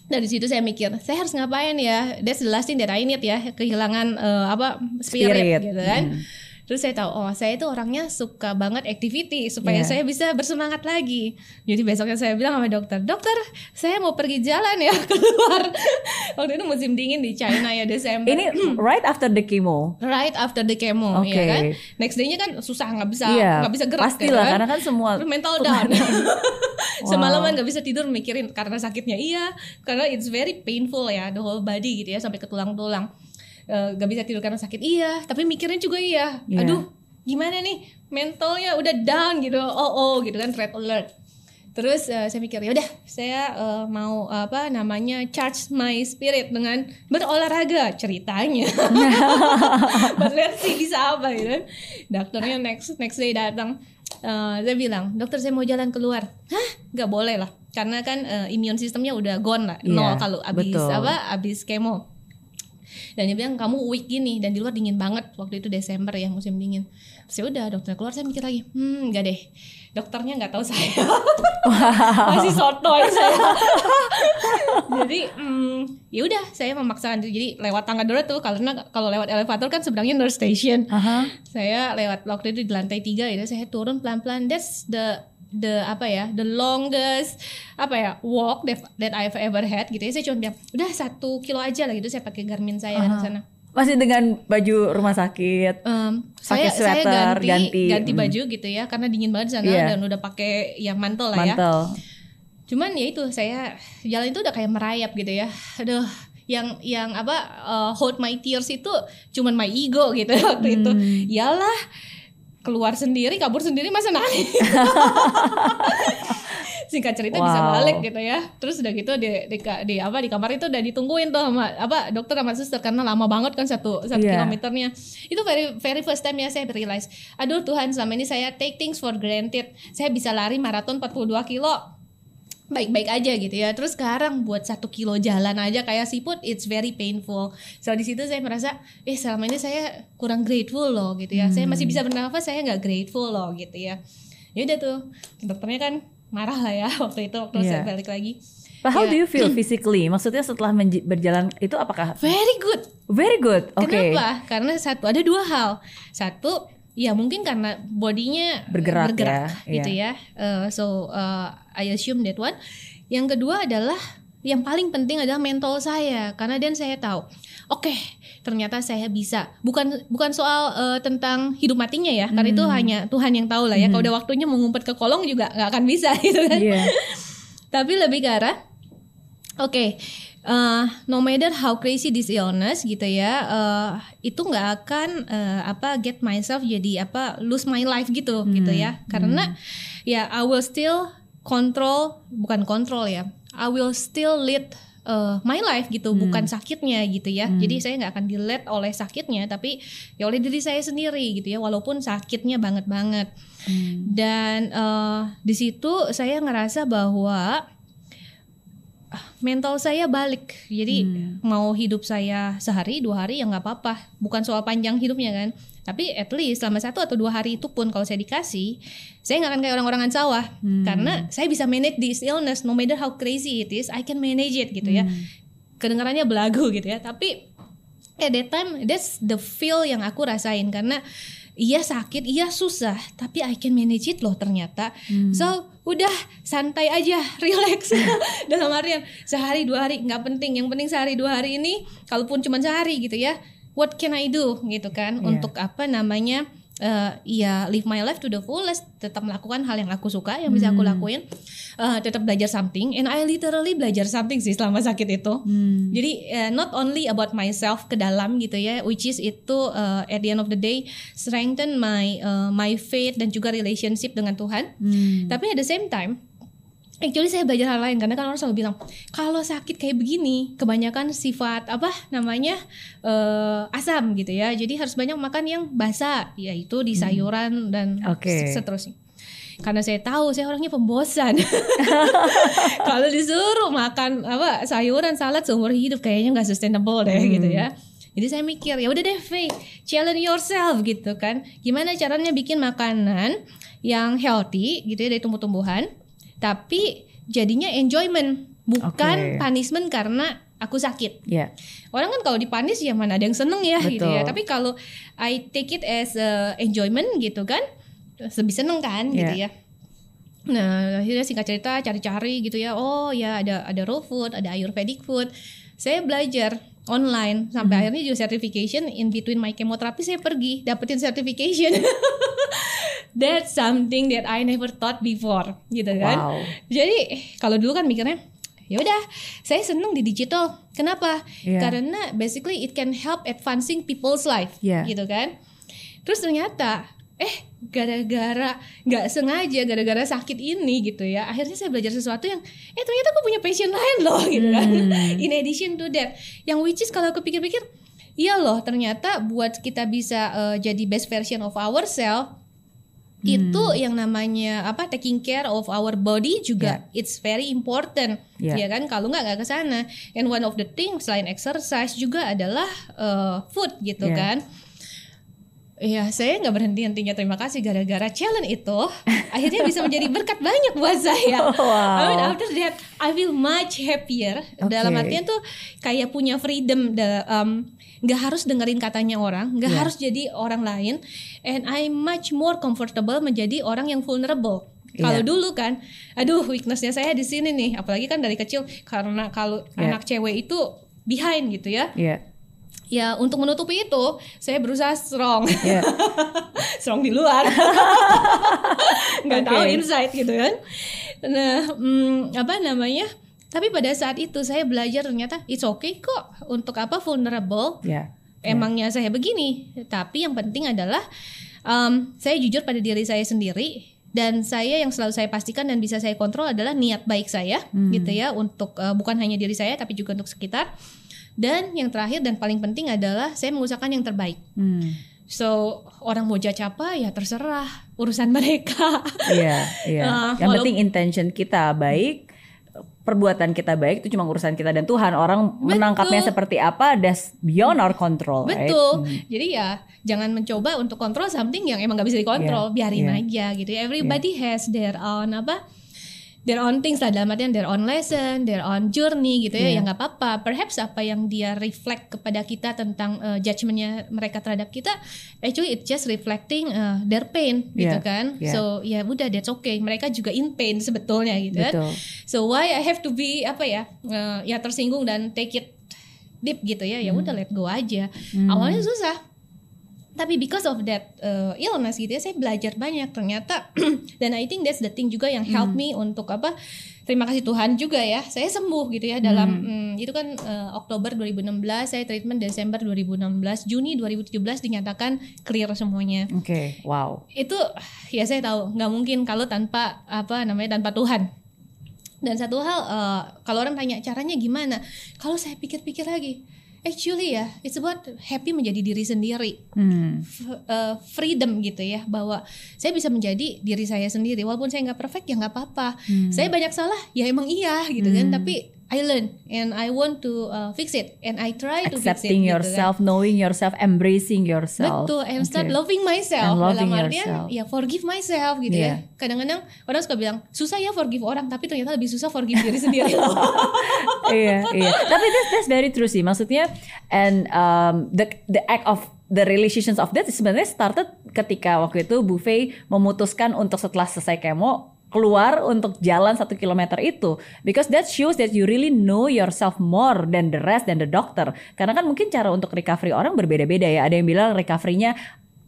dari situ saya mikir, saya harus ngapain ya? That's the last thing that I need ya, kehilangan eh, apa spirit, Spirit. gitu kan. Hmm. Terus saya tahu, oh saya itu orangnya suka banget activity supaya Iya. saya bisa bersemangat lagi. Jadi besoknya saya bilang sama dokter, dokter saya mau pergi jalan ya keluar. Waktu itu musim dingin di China ya Desember. Ini right after the chemo. right after the chemo, Oke. ya kan? Next day-nya kan susah nggak bisa Iya, nggak bisa gerak, pastilah, ya karena kan semua mental down. Semalaman nggak bisa tidur mikirin karena sakitnya iya, karena it's very painful ya the whole body gitu ya sampai ke tulang-tulang. Eh, Nggak bisa tidur karena sakit iya, tapi mikirnya juga iya. Iya. Aduh, gimana nih mentalnya udah down gitu, oh oh gitu kan red alert. Terus eh, saya mikir ya udah saya eh, mau apa namanya charge my spirit dengan berolahraga ceritanya. Let's see bisa apa gitu kan. Dokternya next next day datang. Eh, saya bilang, dokter saya mau jalan keluar. Hah? Gak boleh lah. Karena kan eh, immune sistemnya udah gone lah. Iya, Nol kalau abis betul. apa abis kemo. Dan dia bilang kamu weak gini dan di luar dingin banget waktu itu Desember ya musim dingin. Terus ya udah dokter keluar saya mikir lagi, hmm enggak deh. Dokternya nggak tahu saya. Masih sotoy saya. Jadi hmm, ya udah saya memaksakan. Jadi lewat tangga darurat tuh karena kalau lewat elevator kan sebenarnya nurse station. Aha. Saya lewat waktu itu di lantai tiga itu saya turun pelan-pelan. That's the the apa ya the longest apa ya walk that, that I've ever had gitu ya saya cuma bilang udah satu kilo aja lah gitu saya pakai Garmin saya ke sana Masih dengan baju rumah sakit. Saya Pakai saya sweater, ganti ganti. ganti, Hmm. baju gitu ya karena dingin banget di sana Iya. dan udah pakai yang mantel lah ya Mantel. cuman ya itu saya jalan itu udah kayak merayap gitu ya aduh yang yang apa uh, hold my tears itu cuman my ego gitu waktu itu Hmm. yalah keluar sendiri kabur sendiri masa nangis. Singkat cerita bisa Wow. balik gitu ya. Terus udah gitu di, di, di apa di kamar itu udah ditungguin tuh sama apa dokter sama suster karena lama banget kan satu satu Iya. kilometernya. Itu very very first time ya saya realize aduh Tuhan selama ini saya take things for granted. Saya bisa lari maraton 42 kilo baik-baik aja gitu ya. Terus sekarang buat satu kilo jalan aja kayak siput, it's very painful. So di situ saya merasa, eh selama ini saya kurang grateful loh gitu ya. Saya masih bisa bernafas, saya nggak grateful loh gitu ya. Ya udah tuh, dokternya kan marah lah ya waktu itu waktu saya Yeah. balik lagi. But how Ya. do you feel physically? Maksudnya setelah berjalan itu apakah Very good. very good? Oke. Kenapa? Karena satu ada dua hal. Satu ya mungkin karena bodinya Bergerak ya, gitu ya. Uh, so uh, I assume that one. Yang kedua adalah yang paling penting adalah mental saya karena dan saya tahu oke ternyata saya bisa bukan bukan soal uh, tentang hidup matinya ya karena itu hanya Tuhan yang tahu lah ya kalau udah waktunya mau ngumpet ke kolong juga nggak akan bisa gitu kan Iya. tapi lebih ke arah Oke, uh, no matter how crazy this illness gitu ya, uh, itu nggak akan uh, apa get myself jadi apa lose my life gitu gitu ya, karena ya I will still control bukan kontrol ya, I will still lead uh, my life gitu, bukan sakitnya gitu ya. Jadi saya nggak akan di-lead oleh sakitnya, tapi ya oleh diri saya sendiri gitu ya, walaupun sakitnya banget banget. Dan uh, di situ saya ngerasa bahwa ah, mental saya balik. Jadi mau hidup saya sehari dua hari ya nggak apa-apa. Bukan soal panjang hidupnya kan. Tapi at least selama satu atau dua hari itu pun kalau saya dikasih, saya nggak akan kayak orang-orangan sawah. Karena saya bisa manage this illness, no matter how crazy it is, I can manage it gitu ya. Kedengarannya belagu gitu ya. Tapi at that time that's the feel yang aku rasain karena iya sakit, iya susah, tapi I can manage it loh ternyata. So udah santai aja, relax. Dalam artian sehari dua hari nggak penting, yang penting sehari dua hari ini, kalaupun cuma sehari gitu ya, what can I do gitu kan? Iya. Untuk apa namanya? Eh, ya live my life to the fullest, tetap melakukan hal yang aku suka, yang bisa aku lakuin, Eh, tetap belajar something, and I literally belajar something sih selama sakit itu. Jadi eh, not only about myself ke dalam gitu ya, which is itu eh, at the end of the day strengthen my eh, my faith dan juga relationship dengan Tuhan. Tapi at the same time Actually saya belajar hal lain karena kan orang selalu bilang kalau sakit kayak begini kebanyakan sifat apa namanya eh, asam gitu ya. Jadi harus banyak makan yang basah yaitu di sayuran dan Oke. seterusnya. Karena saya tahu saya orangnya pembosan. Kalau disuruh makan apa sayuran salad seumur hidup kayaknya nggak sustainable deh gitu ya. Jadi saya mikir ya udah deh Faye challenge yourself gitu kan. Gimana caranya bikin makanan yang healthy gitu ya dari tumbuh-tumbuhan tapi jadinya enjoyment bukan Oke. punishment karena aku sakit Ya. Orang kan kalau dipanis ya mana ada yang seneng ya gitu ya. Betul. Tapi kalau I take it as a enjoyment gitu kan, lebih seneng kan gitu Yeah. ya. Nah akhirnya singkat cerita cari-cari gitu ya. Oh ya ada ada raw food, ada ayurvedic food. Saya belajar online sampai Mm-hmm. akhirnya juga certification in between my chemotherapy saya pergi dapetin certification. That's something that I never thought before gitu kan. Wow. Jadi kalau dulu kan mikirnya ya udah saya seneng di digital. Kenapa? Iya. Karena basically it can help advancing people's life Iya. gitu kan. Terus ternyata eh gara-gara nggak sengaja gara-gara sakit ini gitu ya akhirnya saya belajar sesuatu yang eh ternyata aku punya passion lain loh gitu kan Hmm. in addition to that yang which is kalau aku pikir-pikir iya loh ternyata buat kita bisa eh, jadi best version of ourselves itu Hmm. yang namanya apa taking care of our body juga it's very important Yeah. ya kan kalau nggak nggak ke sana and one of the things selain exercise juga adalah eh, food gitu Yeah. kan Iya, saya nggak berhenti hentinya terima kasih gara-gara challenge itu akhirnya bisa menjadi berkat banyak buat saya. Oh, wow. I mean after that I feel much happier. Dalam Oke. artian tuh kayak punya freedom, um, nggak harus dengerin katanya orang, nggak Yeah. harus jadi orang lain, and I'm much more comfortable menjadi orang yang vulnerable. Kalau Iya. dulu kan, aduh weaknessnya saya di sini nih, apalagi kan dari kecil karena kalau Yeah. anak cewek itu behind gitu ya. Iya. Ya untuk menutupi itu saya berusaha strong, Iya. strong di luar, nggak tahu Oke. inside gitu kan. Nah hmm, apa namanya? Tapi pada saat itu saya belajar ternyata it's okay kok untuk apa vulnerable. Iya. Emangnya saya begini, tapi yang penting adalah um, saya jujur pada diri saya sendiri dan saya yang selalu saya pastikan dan bisa saya kontrol adalah niat baik saya gitu ya untuk uh, bukan hanya diri saya tapi juga untuk sekitar. Dan yang terakhir dan paling penting adalah saya mengusahakan yang terbaik. Hmm. So orang mau judge apa ya terserah urusan mereka. Iya, iya. Ah, Yang penting intention kita baik, perbuatan kita baik itu cuma urusan kita dan Tuhan. Orang menangkapnya seperti apa that's beyond our control, right? Betul. Jadi ya jangan mencoba untuk kontrol something yang emang gak bisa dikontrol, Yeah, biarin yeah. aja gitu. ya. Everybody has their own apa? Their own things lah dalam artian their own lesson, their own journey gitu ya. Yeah. Ya nggak apa-apa. Perhaps apa yang dia reflect kepada kita tentang uh, judgementnya mereka terhadap kita, actually it's just reflecting uh, their pain gitu Yeah, kan. yeah. So ya udah that's okay. Mereka juga in pain sebetulnya gitu kan. So why I have to be apa ya eh, ya tersinggung dan take it deep gitu ya ya udah let go aja. Awalnya susah. Tapi because of that uh, illness gitu ya saya belajar banyak. Ternyata dan I think that's the thing juga yang help me untuk apa terima kasih Tuhan juga ya. Saya sembuh gitu ya dalam mm, itu kan uh, Oktober 2016 saya treatment Desember 2016 Juni 2017 dinyatakan clear semuanya. Oke, wow. itu ya saya tahu nggak mungkin kalau tanpa apa namanya tanpa Tuhan. Dan satu hal eh, kalau orang tanya caranya gimana kalau saya pikir-pikir lagi actually ya it's about happy menjadi diri sendiri. Hmm. F- eh, freedom gitu ya bahwa saya bisa menjadi diri saya sendiri. Walaupun saya nggak perfect ya nggak apa-apa. Hmm. saya banyak salah ya emang iya gitu kan. Tapi I learn and I want to uh, fix it and I try to fix it Accepting gitu kan. yourself, knowing yourself, embracing yourself. Betul, and start Oke. loving myself. And loving Dalam artian, yourself. ya forgive myself gitu Iya. ya. Kadang-kadang orang suka bilang susah ya forgive orang, tapi ternyata lebih susah forgive diri sendiri. iya, iya. Tapi that's, that's very true sih. Maksudnya, and um, the the act of the relationships of that sebenarnya started ketika waktu itu Buffet memutuskan untuk setelah selesai kemo keluar untuk jalan satu kilometer itu. Because that shows that you really know yourself more than the rest than the doctor. Karena kan mungkin cara untuk recovery orang berbeda-beda ya. Ada yang bilang recovery-nya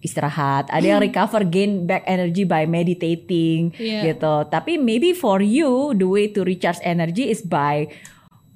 istirahat ada yang recover gain back energy by meditating Iya. gitu. Tapi maybe for you the way to recharge energy is by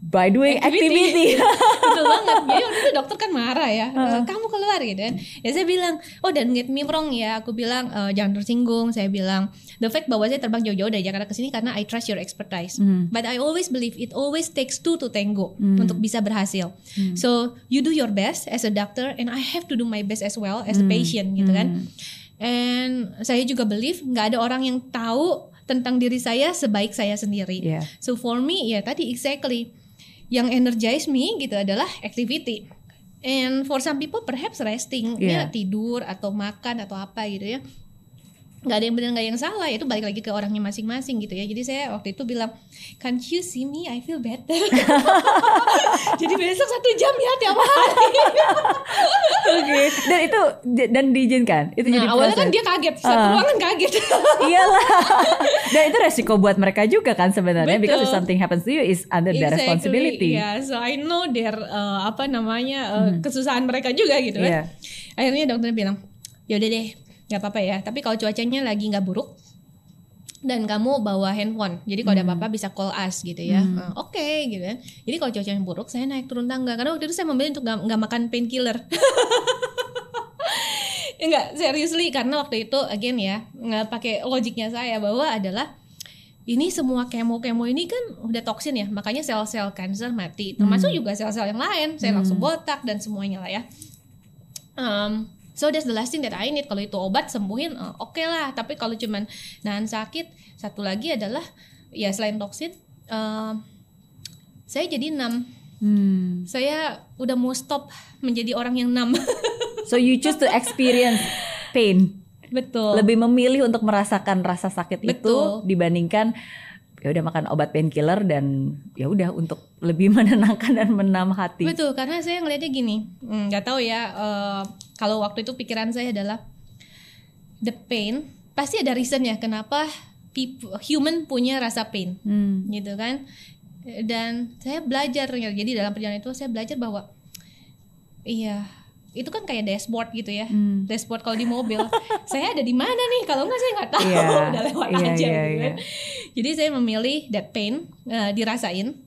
by doing activity, Betul banget. Jadi waktu itu dokter kan marah ya. "Eh, Kamu keluar gitu kan. Ya saya bilang, oh dan get me wrong ya. Aku bilang "Eh, jangan tersinggung. Saya bilang the fact bahwa saya terbang jauh-jauh dari Jakarta ke sini karena I trust your expertise. But I always believe it always takes two to tango untuk bisa berhasil. So you do your best as a doctor and I have to do my best as well as a patient gitu kan. And saya juga believe nggak ada orang yang tahu tentang diri saya sebaik saya sendiri. Yeah. So for me ya tadi exactly yang energize me gitu adalah activity. And for some people perhaps resting, Yeah. ya tidur atau makan atau apa gitu ya. Gak ada yang benar gak ada yang salah itu balik lagi ke orangnya masing-masing gitu ya. Jadi saya waktu itu bilang, can't you see me? I feel better. Jadi besok satu jam ya tiap hari. Oke. Dan itu dan diizinkan. Itu jadi Nah awalnya kan proses. dia kaget, satu Ah. ruangan kaget. Iyalah. Dan itu resiko buat mereka juga kan sebenarnya because if Betul. something happens to you is under their Exactly, responsibility. Ya, so I know their uh, apa namanya uh, kesusahan mereka juga gitu kan. Iya. Akhirnya dokter bilang, ya udah deh, nggak apa-apa ya. Tapi kalau cuacanya lagi nggak buruk dan kamu bawa handphone, jadi kalau ada apa-apa bisa call us gitu ya. Uh, Oke gitu kan. Jadi kalau cuacanya buruk, saya naik turun tangga karena waktu itu saya memilih untuk nggak makan painkiller. Enggak, seriously karena waktu itu again ya nggak pakai logiknya saya bahwa adalah ini semua kemo-kemo ini kan udah toksin ya, makanya sel-sel kanker mati. Termasuk juga sel-sel yang lain, saya langsung botak dan semuanya lah ya. Um, so that's the last thing that I need. Kalau itu obat sembuhin, uh, oke lah. Tapi kalau cuman nahan sakit, satu lagi adalah ya selain toksin, um, saya jadi enam. Hmm. Saya udah mau stop menjadi orang yang enam. So you choose to experience pain. Betul. Lebih memilih untuk merasakan rasa sakit itu Betul. dibandingkan ya udah makan obat painkiller dan ya udah untuk lebih menenangkan dan menam hati. Betul, karena saya ngelihatnya gini, hmm, nggak tahu ya. eh, kalau waktu itu pikiran saya adalah the pain pasti ada reasonnya kenapa people, human punya rasa pain, Hmm. gitu kan? Dan saya belajar. Jadi dalam perjalanan itu saya belajar bahwa iya itu kan kayak dashboard gitu ya, Hmm. dashboard kalau di mobil. saya ada di mana nih? Kalau nggak saya nggak tahu, Iya, udah lewat iya, aja iya, gitu iya. kan. Jadi saya memilih that pain eh, dirasain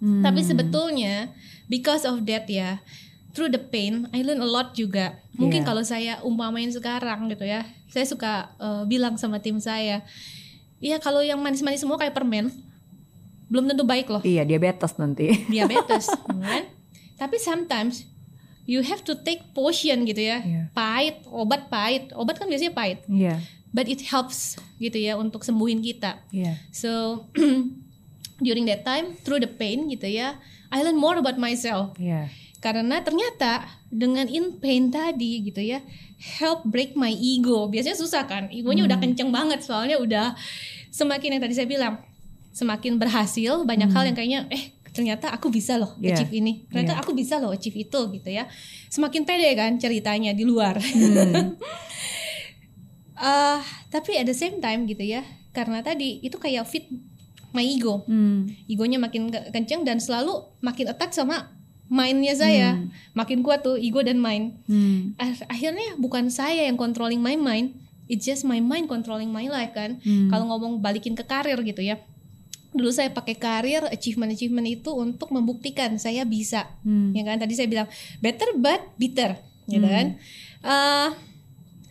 Hmm. tapi sebetulnya because of that ya, through the pain I learn a lot juga. Mungkin Yeah. kalau saya umpamain sekarang gitu ya, saya suka uh, bilang sama tim saya, iya kalau yang manis-manis semua kayak permen, belum tentu baik loh, Iya diabetes nanti. diabetes, kan? Tapi sometimes you have to take potion gitu ya, Iya. pahit, obat pahit, obat kan biasanya pahit, Iya. but it helps gitu ya untuk sembuhin kita. Iya. So during that time through the pain gitu ya I learn more about myself Yeah. karena ternyata dengan in pain tadi gitu ya help break my ego biasanya susah kan egonya udah kenceng banget soalnya udah semakin yang tadi saya bilang semakin berhasil banyak hal yang kayaknya eh ternyata aku bisa loh Yeah. achieve ini. Ternyata aku bisa loh achieve itu gitu ya. Semakin pede kan ceritanya di luar. Ah, tapi at the same time gitu ya karena tadi itu kayak fit my ego. Hmm. egonya makin ke- kenceng dan selalu makin attack sama mindnya saya. Makin kuat tuh ego dan mind. Hmm. Ah- akhirnya bukan saya yang controlling my mind it's just my mind controlling my life kan. Hmm. kalau ngomong balikin ke karir gitu ya dulu saya pakai karir achievement achievement itu untuk membuktikan saya bisa Hmm. ya kan tadi saya bilang better but bitter gitu kan Ah,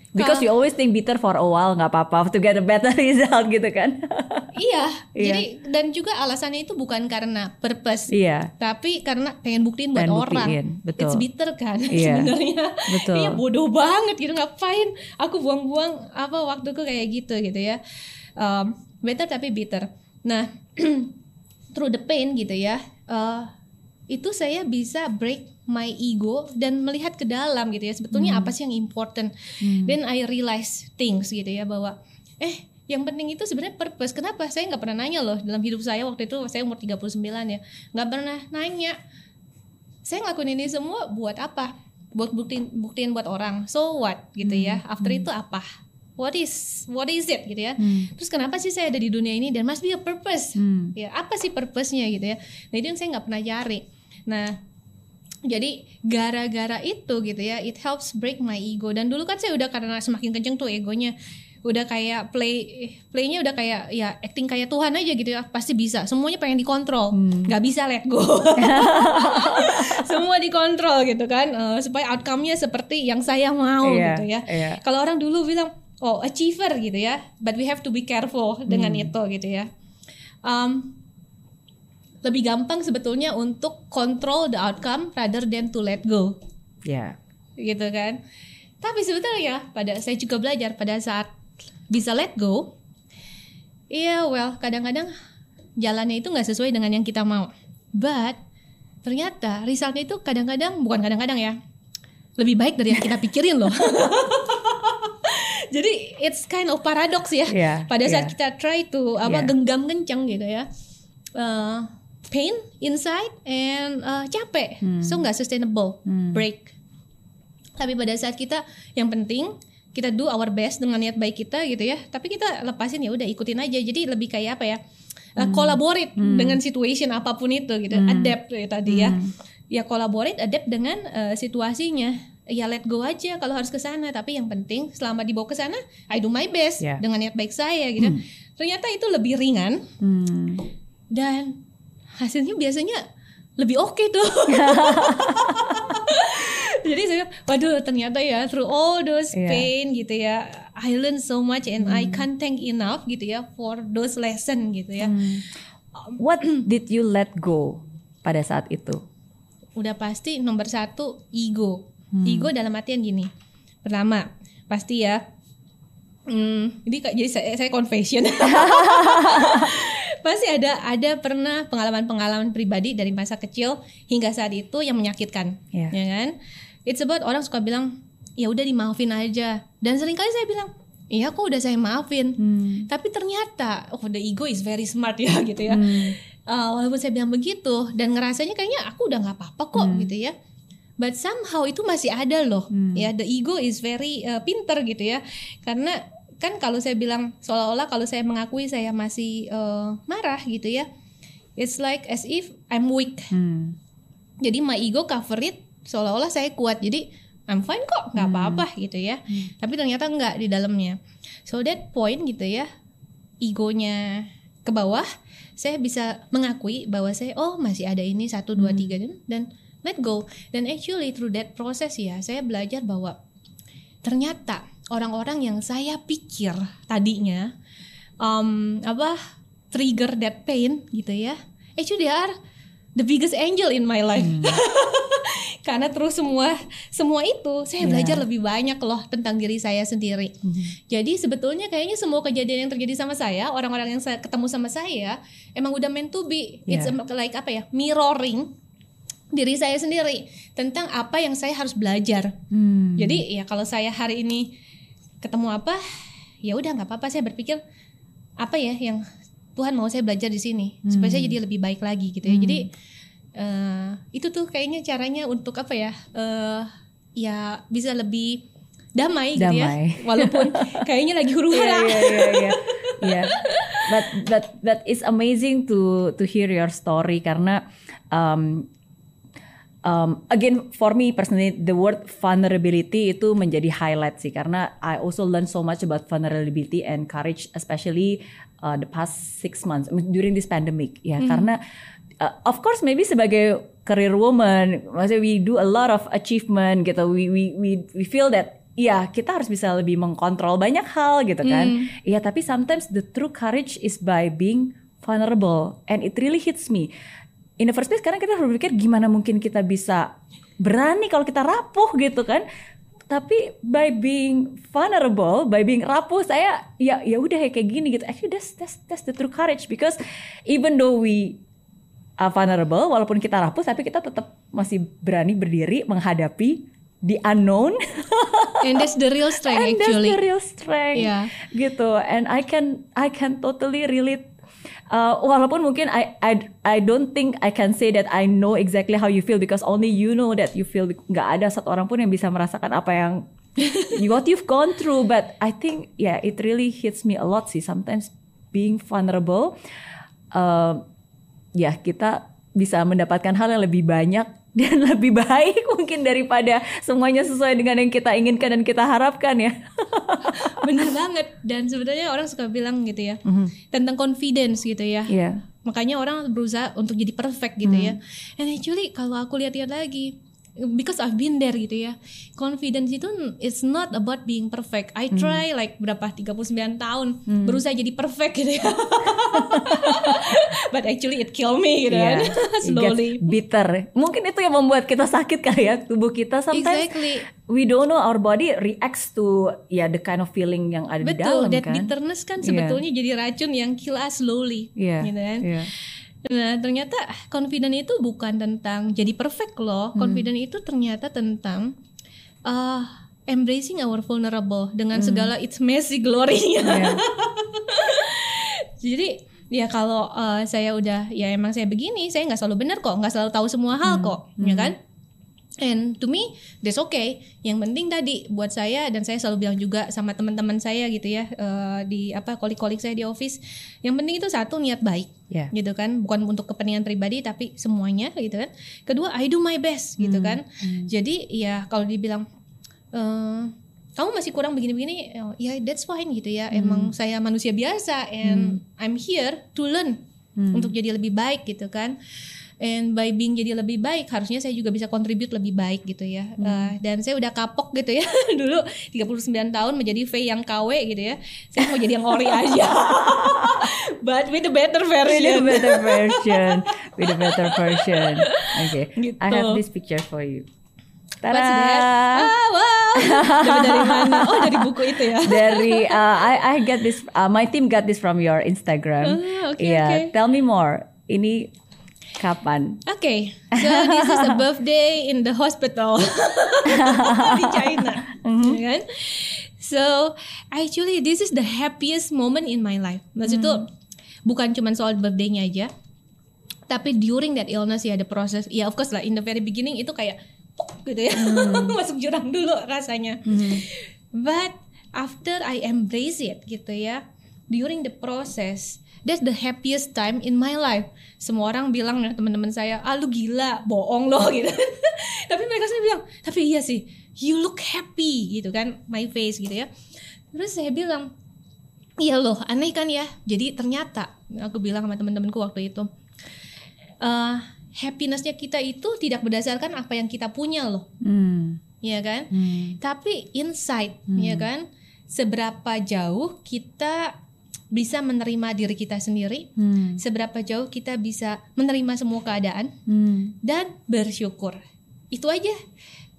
Because you always think bitter for a while nggak apa-apa to get a better result gitu kan. iya Iya. jadi dan juga alasannya itu bukan karena purpose Iya. tapi karena pengen buktiin buat Pengen orang buktiin, betul. it's bitter kan Iya, sebenarnya betul. iya bodoh banget gitu ngapain aku buang-buang apa waktuku kayak gitu gitu ya um, better tapi bitter nah through the pain gitu ya eh, itu saya bisa break my ego dan melihat ke dalam gitu ya sebetulnya Hmm. apa sih yang important. Then I realize things gitu ya bahwa eh yang penting itu sebenarnya purpose. Kenapa? Saya nggak pernah nanya loh dalam hidup saya waktu itu saya umur 39 ya nggak pernah nanya. Saya ngelakuin ini semua buat apa? Buat buktiin buktiin buat orang. So what? Gitu ya after itu apa what is what is it gitu ya. Terus kenapa sih saya ada di dunia ini dan must be a purpose? Hmm. ya apa sih purpose-nya gitu ya. Nah itu yang saya nggak pernah cari. Nah jadi gara-gara itu gitu ya it helps break my ego. Dan dulu kan saya udah karena semakin kenceng tuh egonya. Udah kayak play playnya udah kayak ya acting kayak Tuhan aja gitu ya. Pasti bisa. Semuanya pengen dikontrol. Nggak bisa let go. Semua dikontrol gitu kan. Eh, supaya outcome-nya seperti yang saya mau Iya, gitu ya. iya. kalau orang dulu bilang oh achiever gitu ya. But we have to be careful dengan Hmm. itu gitu ya. Um, lebih gampang sebetulnya untuk control the outcome rather than to let go. Ya. gitu kan. Tapi sebetulnya pada saya juga belajar pada saat bisa let go iya well kadang-kadang jalannya itu nggak sesuai dengan yang kita mau. But ternyata resultnya itu kadang-kadang bukan kadang-kadang ya lebih baik dari yang kita pikirin loh jadi it's kind of paradox ya. Iya, pada saat iya. kita try to apa Iya. genggam kencang gitu ya. Uh, pain inside and uh, capek. Hmm. so nggak sustainable. Break. Tapi pada saat kita yang penting kita do our best dengan niat baik kita gitu ya. Tapi kita lepasin ya udah ikutin aja. Jadi lebih kayak apa ya? Uh, Hmm. collaborate dengan situation apa pun itu gitu. Adapt ya tadi ya. Hmm. ya collaborate adapt dengan uh, situasinya ya let go aja kalau harus ke sana tapi yang penting selama dibawa ke sana I do my best Ya. dengan niat baik saya gitu ternyata itu lebih ringan Hmm. dan hasilnya biasanya lebih oke tuh. Jadi saya, waduh ternyata ya through all those Iya. pain gitu ya, I learn so much and I can't thank enough gitu ya for those lesson gitu ya. What did you let go pada saat itu? Udah pasti nomor satu ego, ego dalam artian gini. Pertama pasti ya, hmm, ini kak- jadi saya, saya confession. pasti ada ada pernah pengalaman-pengalaman pribadi dari masa kecil hingga saat itu yang menyakitkan Iya. ya kan? It's about orang suka bilang ya udah dimaafin aja. Dan sering kali saya bilang iya kok udah saya maafin. Tapi ternyata oh the ego is very smart ya gitu ya. Uh, walaupun saya bilang begitu dan ngerasanya kayaknya aku udah nggak apa-apa kok gitu ya but somehow itu masih ada loh. Ya the ego is very uh, pinter gitu ya. Karena kan kalau saya bilang seolah-olah kalau saya mengakui saya masih uh, marah gitu ya it's like as if I'm weak. Hmm. jadi my ego cover it seolah-olah saya kuat. Jadi I'm fine kok nggak apa-apa gitu ya. Tapi ternyata nggak di dalamnya. So that point gitu ya egonya ke bawah saya bisa mengakui bahwa saya oh masih ada ini satu dua tiga dan- dan let go dan actually through that process ya saya belajar bahwa ternyata orang-orang yang saya pikir tadinya um, apa trigger that pain gitu ya actually they are the biggest angel in my life karena terus semua semua itu saya Yeah. belajar lebih banyak loh tentang diri saya sendiri. Jadi sebetulnya kayaknya semua kejadian yang terjadi sama saya, orang-orang yang saya ketemu sama saya emang udah meant to be. It's Yeah. like apa ya? Mirroring diri saya sendiri tentang apa yang saya harus belajar. Hmm. Jadi ya kalau saya hari ini ketemu apa, ya udah nggak apa-apa. Saya berpikir apa ya yang Tuhan mau saya belajar di sini supaya saya jadi lebih baik lagi gitu ya. Jadi eh, itu tuh kayaknya caranya untuk apa ya? eh ya bisa lebih damai, gitu ya. Damai. Walaupun kayaknya lagi huru Iya, hara. iya, iya, iya. Iya. But but but it's amazing to to hear your story karena um, um, again for me personally the word vulnerability itu menjadi highlight sih karena I also learn so much about vulnerability and courage especially uh, the past six months during this pandemic ya karena uh, of course maybe sebagai career woman maksudnya we do a lot of achievement gitu we we we we feel that Iya, kita harus bisa lebih mengkontrol banyak hal gitu kan. Iya, tapi sometimes the true courage is by being vulnerable and it really hits me. In the first place karena kita harus berpikir gimana mungkin kita bisa berani kalau kita rapuh gitu kan. Tapi by being vulnerable, by being rapuh saya ya ya udah ya kayak gini gitu. Actually that's that's that's the true courage because even though we are vulnerable walaupun kita rapuh tapi kita tetap masih berani berdiri menghadapi the unknown. And that's the real strength and actually. that's the real strength Yeah. gitu and I can I can totally relate Uh, walaupun mungkin I, I I don't think I can say that I know exactly how you feel because only you know that you feel nggak ada satu orang pun yang bisa merasakan apa yang what you've gone through. But I think yeah it really hits me a lot sih sometimes being vulnerable. Uh, ya kita bisa mendapatkan hal yang lebih banyak dan lebih baik mungkin daripada semuanya sesuai dengan yang kita inginkan dan kita harapkan ya. Bener banget. Dan sebenarnya orang suka bilang gitu ya tentang confidence gitu ya. Iya. Makanya orang berusaha untuk jadi perfect gitu ya. And actually kalau aku lihat-lihat lagi because I've been there gitu ya. Confidence itu it's not about being perfect. I try like berapa 39 tahun berusaha jadi perfect gitu ya. But actually it kill me gitu kan. It gets Slowly. bitter. Mungkin itu yang membuat kita sakit kali ya tubuh kita sometimes Exactly. we don't know our body reacts to ya the kind of feeling yang ada di Betul, dalam that kan. bitterness kan Iya. sebetulnya jadi racun yang kill us slowly, Iya. gitu kan. iya. Nah, ternyata confident itu bukan tentang jadi perfect loh. Hmm. Confident itu ternyata tentang uh, embracing our vulnerable dengan segala its messy glory-nya. Hmm. Iya. Jadi ya kalau uh, saya udah ya emang saya begini, saya nggak selalu benar kok, nggak selalu tahu semua Hmm. hal kok, ya kan? And to me, that's okay. Yang penting tadi buat saya dan saya selalu bilang juga sama teman-teman saya gitu ya eh, di apa kolik-kolik saya di office. Yang penting itu satu niat baik, Iya. gitu kan, bukan untuk kepentingan pribadi tapi semuanya gitu kan. Kedua, I do my best gitu kan. Jadi ya kalau dibilang eh, kamu masih kurang begini-begini, ya that's fine gitu ya. Emang saya manusia biasa and I'm here to learn untuk jadi lebih baik gitu kan. And by being jadi lebih baik, harusnya saya juga bisa contribute lebih baik gitu ya. Eh, dan saya udah kapok gitu ya dulu 39 tahun menjadi V yang KW gitu ya. Saya mau jadi yang ori aja. But with a better With a version. better version, with a better version. Okay, Gitu. I have this picture for you. Tada! Ah, wow. Dari mana? Oh, dari buku itu ya. Dari uh, I I get this uh, my team got this from your Instagram. Ah, oke, Iya, oke. tell me more. Ini kapan? Okay, so this is a birthday in the hospital di China, ya kan? So actually this is the happiest moment in my life. Maksud itu bukan cuma soal birthday-nya aja, tapi during that illness ya ada proses. Ya of course lah in the very beginning itu kayak gitu ya, masuk jurang dulu rasanya. But after I embrace it gitu ya, during the process, that's the happiest time in my life. Semua orang bilang ya teman-teman saya, ah lu gila, bohong loh gitu. tapi mereka sendiri bilang, tapi iya sih, you look happy gitu kan, my face gitu ya. Terus saya bilang, iya loh, aneh kan ya. Jadi ternyata aku bilang sama teman-temanku waktu itu, eh happinessnya kita itu tidak berdasarkan apa yang kita punya loh, Hmm. ya kan? Hmm. Tapi insight, ya kan? Seberapa jauh kita bisa menerima diri kita sendiri, Hmm. seberapa jauh kita bisa menerima semua keadaan Hmm. dan bersyukur. itu aja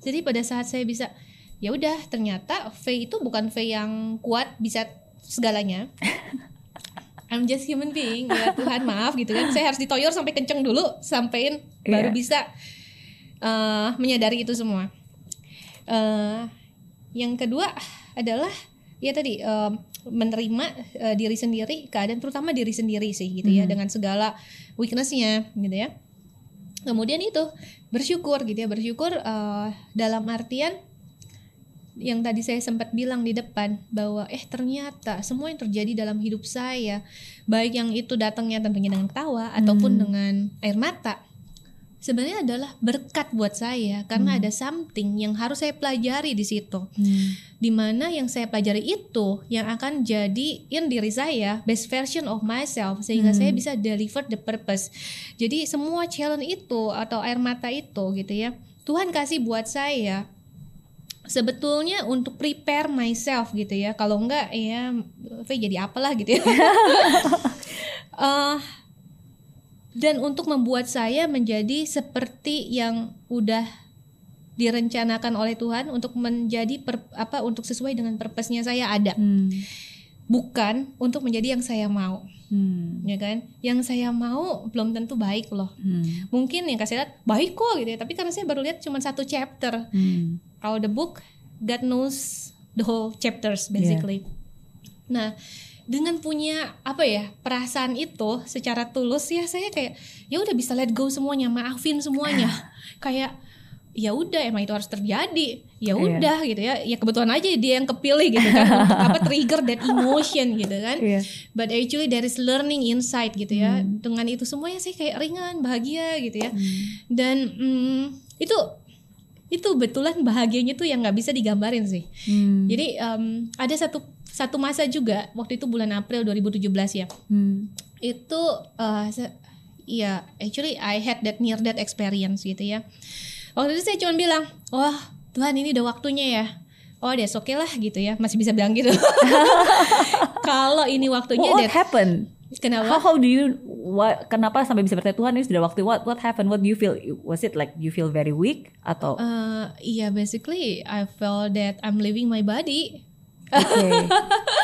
jadi pada saat saya bisa ya udah ternyata V itu bukan V yang kuat bisa segalanya I'm just human being ya Tuhan maaf gitu kan saya harus ditoyor sampai kenceng dulu sampein baru Iya. bisa uh, menyadari itu semua Uh, yang kedua adalah ya tadi uh, menerima uh, diri sendiri keadaan terutama diri sendiri sih gitu ya dengan segala weaknessnya gitu ya. Kemudian itu bersyukur gitu ya bersyukur uh, dalam artian yang tadi saya sempat bilang di depan bahwa eh ternyata semua yang terjadi dalam hidup saya baik yang itu datangnya tentunya dengan tawa ataupun dengan air mata sebenarnya adalah berkat buat saya karena ada something yang harus saya pelajari di situ. Di mana yang saya pelajari itu yang akan jadiin diri saya best version of myself sehingga saya bisa deliver the purpose. Jadi semua challenge itu atau air mata itu gitu ya Tuhan kasih buat saya sebetulnya untuk prepare myself gitu ya. Kalau enggak ya V jadi apalah gitu ya. Eh, dan untuk membuat saya menjadi seperti yang udah direncanakan oleh Tuhan untuk menjadi per- apa untuk sesuai dengan purpose-nya saya ada Hmm. bukan untuk menjadi yang saya mau Hmm. ya kan yang saya mau belum tentu baik loh Hmm. mungkin yang kasih lihat baik kok gitu ya tapi karena saya baru lihat cuma satu chapter Hmm. kalau the book God knows the whole chapters basically nah dengan punya apa ya perasaan itu secara tulus ya saya kayak ya udah bisa let go semuanya maafin semuanya. Kayak ya udah emang itu harus terjadi. Ya Iya. udah gitu ya. Ya kebetulan aja dia yang kepilih gitu kan. Apa trigger that emotion gitu kan. Iya. but actually there is learning inside gitu ya. Dengan itu semuanya saya kayak ringan bahagia gitu ya. Dan mm, itu itu betulan bahagianya tuh yang nggak bisa digambarin sih. Hmm. jadi em, ada satu satu masa juga waktu itu bulan April 2017 ya Hmm. itu se- ya actually I had that near death experience gitu ya waktu itu saya cuma bilang wah Tuhan ini udah waktunya ya oh that's okay lah gitu ya masih bisa bilang gitu kalau ini waktunya What, what that happened? kenapa How, how do you what, kenapa sampai bisa bertanya Tuhan ini sudah waktu what what happened? What do you feel? Was it like you feel very weak atau Eh, iya basically I felt that I'm leaving my body Oke.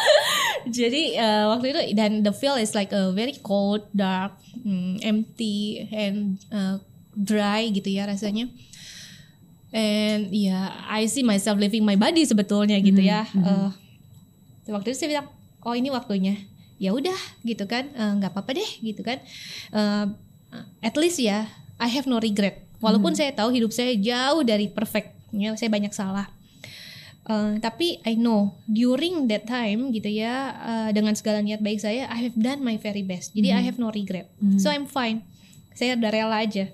jadi eh, waktu itu dan the feel is like a very cold dark mm, empty and eh, dry gitu ya rasanya. And ya I see myself leaving my body sebetulnya gitu ya. Eh, waktu itu saya bilang oh ini waktunya. Ya udah gitu kan. Eh, nggak apa-apa deh gitu kan. Eh, at least ya I have no regret. Walaupun saya tahu hidup saya jauh dari perfect ya saya banyak salah Uh, tapi I know during that time gitu ya uh, dengan segala niat baik saya I have done my very best. Jadi I have no regret. So I'm fine. Saya udah rela aja.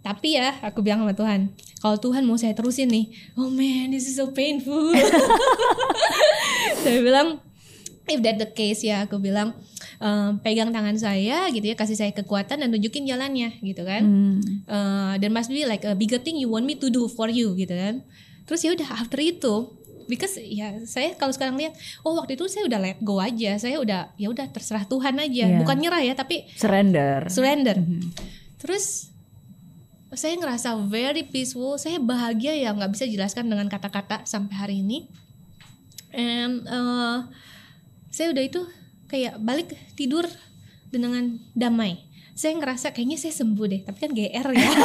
Tapi ya aku bilang sama Tuhan kalau Tuhan mau saya terusin nih. Oh man this is so painful. Saya bilang if that the case ya aku bilang um, pegang tangan saya gitu ya kasih saya kekuatan dan tunjukin jalannya gitu kan. Hmm. Uh, there must be like a bigger thing you want me to do for you gitu kan. Terus ya udah after itu because ya saya kalau sekarang lihat oh waktu itu saya udah let go aja. Saya udah ya udah terserah Tuhan aja. Iya. bukan nyerah ya tapi Surrender. surrender. Terus saya ngerasa very peaceful. Saya bahagia ya nggak bisa jelaskan dengan kata-kata sampai hari ini. And uh, saya udah itu kayak balik tidur dengan damai saya ngerasa kayaknya saya sembuh deh tapi kan GR ya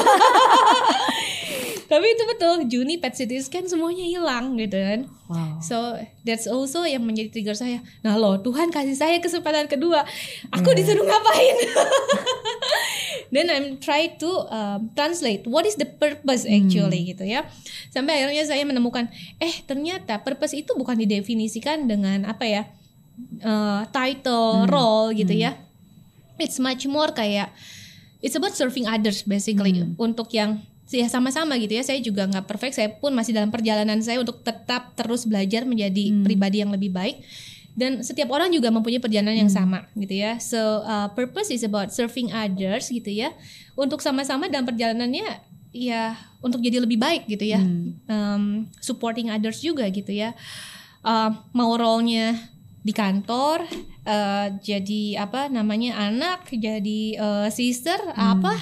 tapi itu betul Juni PET CT scan semuanya hilang gitu kan Wow. So that's also yang menjadi trigger saya. Nah loh Tuhan kasih saya kesempatan kedua. Aku disuruh ngapain? Then I'm try to um, translate what is the purpose actually gitu ya. Sampai akhirnya saya menemukan eh ternyata purpose itu bukan didefinisikan dengan apa ya uh, title, role gitu ya. It's much more kayak it's about serving others basically. Untuk yang ya sama-sama gitu ya. Saya juga nggak perfect. Saya pun masih dalam perjalanan saya untuk tetap terus belajar menjadi pribadi yang lebih baik. Dan setiap orang juga mempunyai perjalanan yang sama gitu ya. So uh, purpose is about serving others gitu ya. Untuk sama-sama dalam perjalanannya ya untuk jadi lebih baik gitu ya. Um, supporting others juga gitu ya. Uh, mau role-nya di kantor uh, jadi apa namanya anak jadi uh, sister apa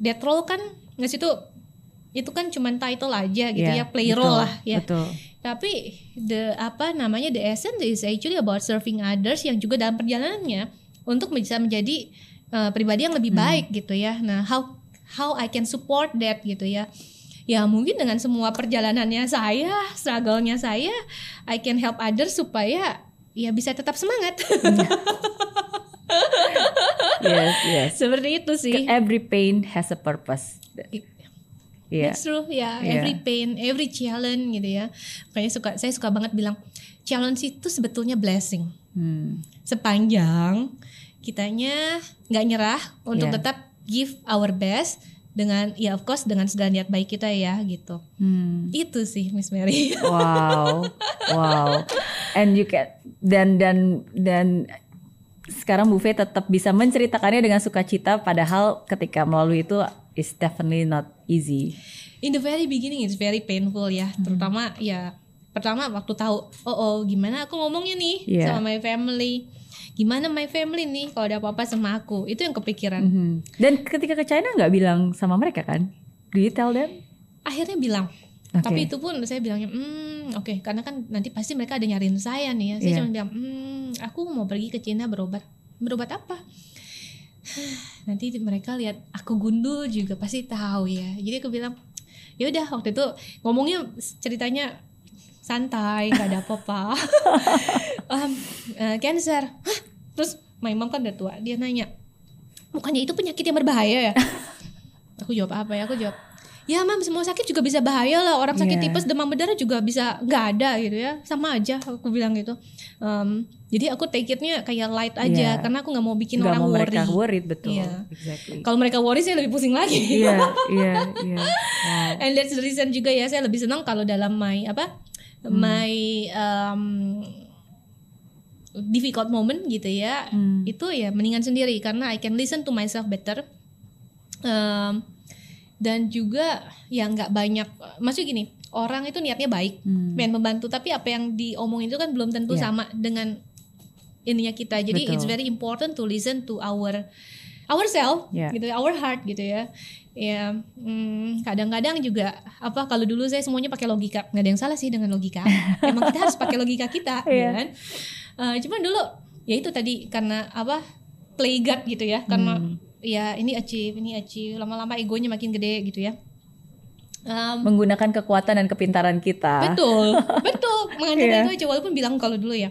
that role kan nggak situ itu kan cuma title aja gitu Yeah, ya play betul, role lah ya Betul. tapi the apa namanya the essence is actually about serving others yang juga dalam perjalanannya untuk bisa menjadi uh, pribadi yang lebih baik gitu ya. Nah, how how I can support that gitu ya. Ya mungkin dengan semua perjalanannya saya, struggle-nya saya, I can help others supaya ya bisa tetap semangat. Yes, yes. Seperti itu sih. Every pain has a purpose. Iya. It's true ya, Yeah. every pain, every challenge gitu ya. Makanya suka saya suka banget bilang challenge itu sebetulnya blessing. Hmm. Sepanjang kitanya nggak nyerah untuk Yeah. tetap give our best dengan ya of course dengan segala niat baik kita ya gitu. Hmm. Itu sih Miss Mary. Wow, wow. And you can dan dan dan sekarang Bu Fe tetap bisa menceritakannya dengan sukacita padahal ketika melalui itu is definitely not easy. In the very beginning it's very painful ya, terutama ya pertama waktu tahu oh oh gimana aku ngomongnya nih Yeah. sama my family. Gimana my family nih kalau ada apa-apa sama aku. Itu yang kepikiran. Mhm. Dan ketika ke China nggak bilang sama mereka kan? Do you tell them? akhirnya bilang Oke. tapi itu pun saya bilangnya hmm oke karena kan nanti pasti mereka ada nyariin saya nih ya saya Iya. cuma bilang hmm aku mau pergi ke Cina berobat berobat apa nanti mereka lihat aku gundul juga pasti tahu ya jadi aku bilang ya udah waktu itu ngomongnya ceritanya santai nggak ada apa-apa um, eh, cancer Hah? terus my mom kan udah tua dia nanya bukannya itu penyakit yang berbahaya ya aku jawab apa ya aku jawab ya mam semua sakit juga bisa bahaya lah orang sakit Iya. tipes demam berdarah juga bisa nggak ada gitu ya sama aja aku bilang gitu Em, jadi aku take it-nya kayak light aja Iya. karena aku nggak mau bikin Nggak orang mau worry mereka worried betul. Iya. Exactly. kalau mereka worry saya lebih pusing lagi Iya, iya, iya. Wow. and that's the reason juga ya saya lebih senang kalau dalam my apa Hmm. my um, difficult moment gitu ya Hmm. itu ya mendingan sendiri karena I can listen to myself better Um, dan juga ya nggak banyak maksudnya gini orang itu niatnya baik Hmm. pengen membantu tapi apa yang diomongin itu kan belum tentu Ya. sama dengan ininya kita jadi Betul. it's very important to listen to our ourselves Ya. gitu our heart gitu ya. Ya hmm, kadang-kadang juga apa kalau dulu saya semuanya pakai logika. Nggak ada yang salah sih dengan logika. Emang kita harus pakai logika kita Iya. ya kan? Eh, cuman dulu ya itu tadi karena apa play God gitu ya. Karena Hmm. ya ini achieve ini achieve. Lama-lama egonya makin gede gitu ya. Um, Menggunakan kekuatan dan kepintaran kita. betul betul. Mengandalkan itu aja walaupun bilang kalau dulu ya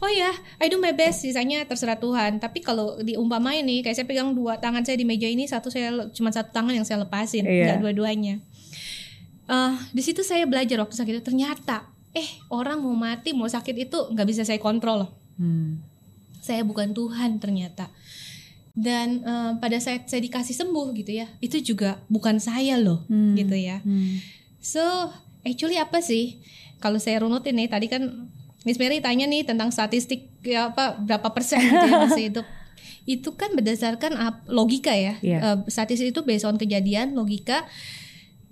oh ya I do my best sisanya terserah Tuhan tapi kalau diumpamain nih kayak saya pegang dua tangan saya di meja ini satu saya cuma satu tangan yang saya lepasin Iya. nggak dua-duanya Eh, di situ saya belajar waktu sakit itu ternyata eh orang mau mati mau sakit itu nggak bisa saya kontrol loh Hmm. saya bukan Tuhan ternyata dan eh, pada saat saya dikasih sembuh gitu ya itu juga bukan saya loh Hmm. gitu ya Hmm. so actually apa sih kalau saya runutin nih tadi kan Miss Mary tanya nih tentang statistik ya apa berapa persen gitu ya masih hidup itu kan berdasarkan logika ya Iya. Eh, statistik itu based on kejadian logika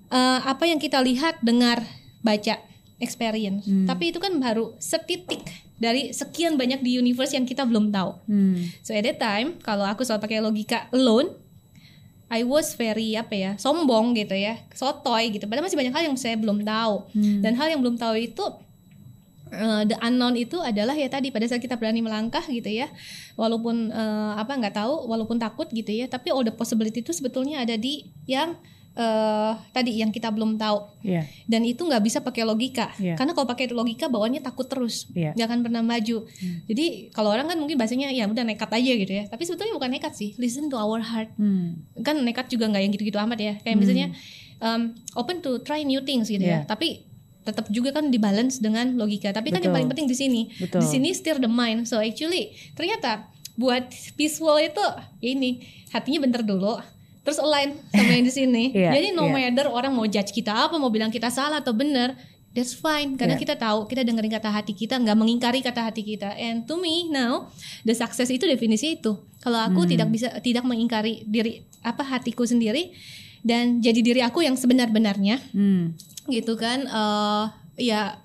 Eh, apa yang kita lihat dengar baca experience Hmm. tapi itu kan baru setitik dari sekian banyak di universe yang kita belum tahu Hmm. So at that time kalau aku selalu pakai logika alone, I was very apa ya sombong gitu ya, sotoy gitu. Padahal masih banyak hal yang saya belum tahu. Hmm. Dan hal yang belum tahu itu uh, the unknown itu adalah ya tadi pada saat kita berani melangkah gitu ya, walaupun uh, apa nggak tahu, walaupun takut gitu ya, tapi all the possibility itu sebetulnya ada di yang uh, tadi yang kita belum tahu Iya. dan itu nggak bisa pakai logika Iya. karena kalau pakai logika bawaannya takut terus Iya. nggak akan pernah maju jadi kalau orang kan mungkin bahasanya ya udah nekat aja gitu ya tapi sebetulnya bukan nekat sih listen to our heart Hmm. kan nekat juga nggak yang gitu-gitu amat ya kayak misalnya um, open to try new things gitu Iya. ya tapi tetap juga kan dibalance dengan logika tapi kan yang paling penting di sini Betul. di sini steer the mind so actually ternyata buat peaceful itu ya ini hatinya bentar dulu terus align sama yang di sini Iya, jadi no iya. matter orang mau judge kita apa mau bilang kita salah atau benar that's fine karena Iya. kita tahu kita dengerin kata hati kita nggak mengingkari kata hati kita and to me now the success itu definisi itu kalau aku Hmm. tidak bisa tidak mengingkari diri apa hatiku sendiri dan jadi diri aku yang sebenar-benarnya Hmm. gitu kan eh ya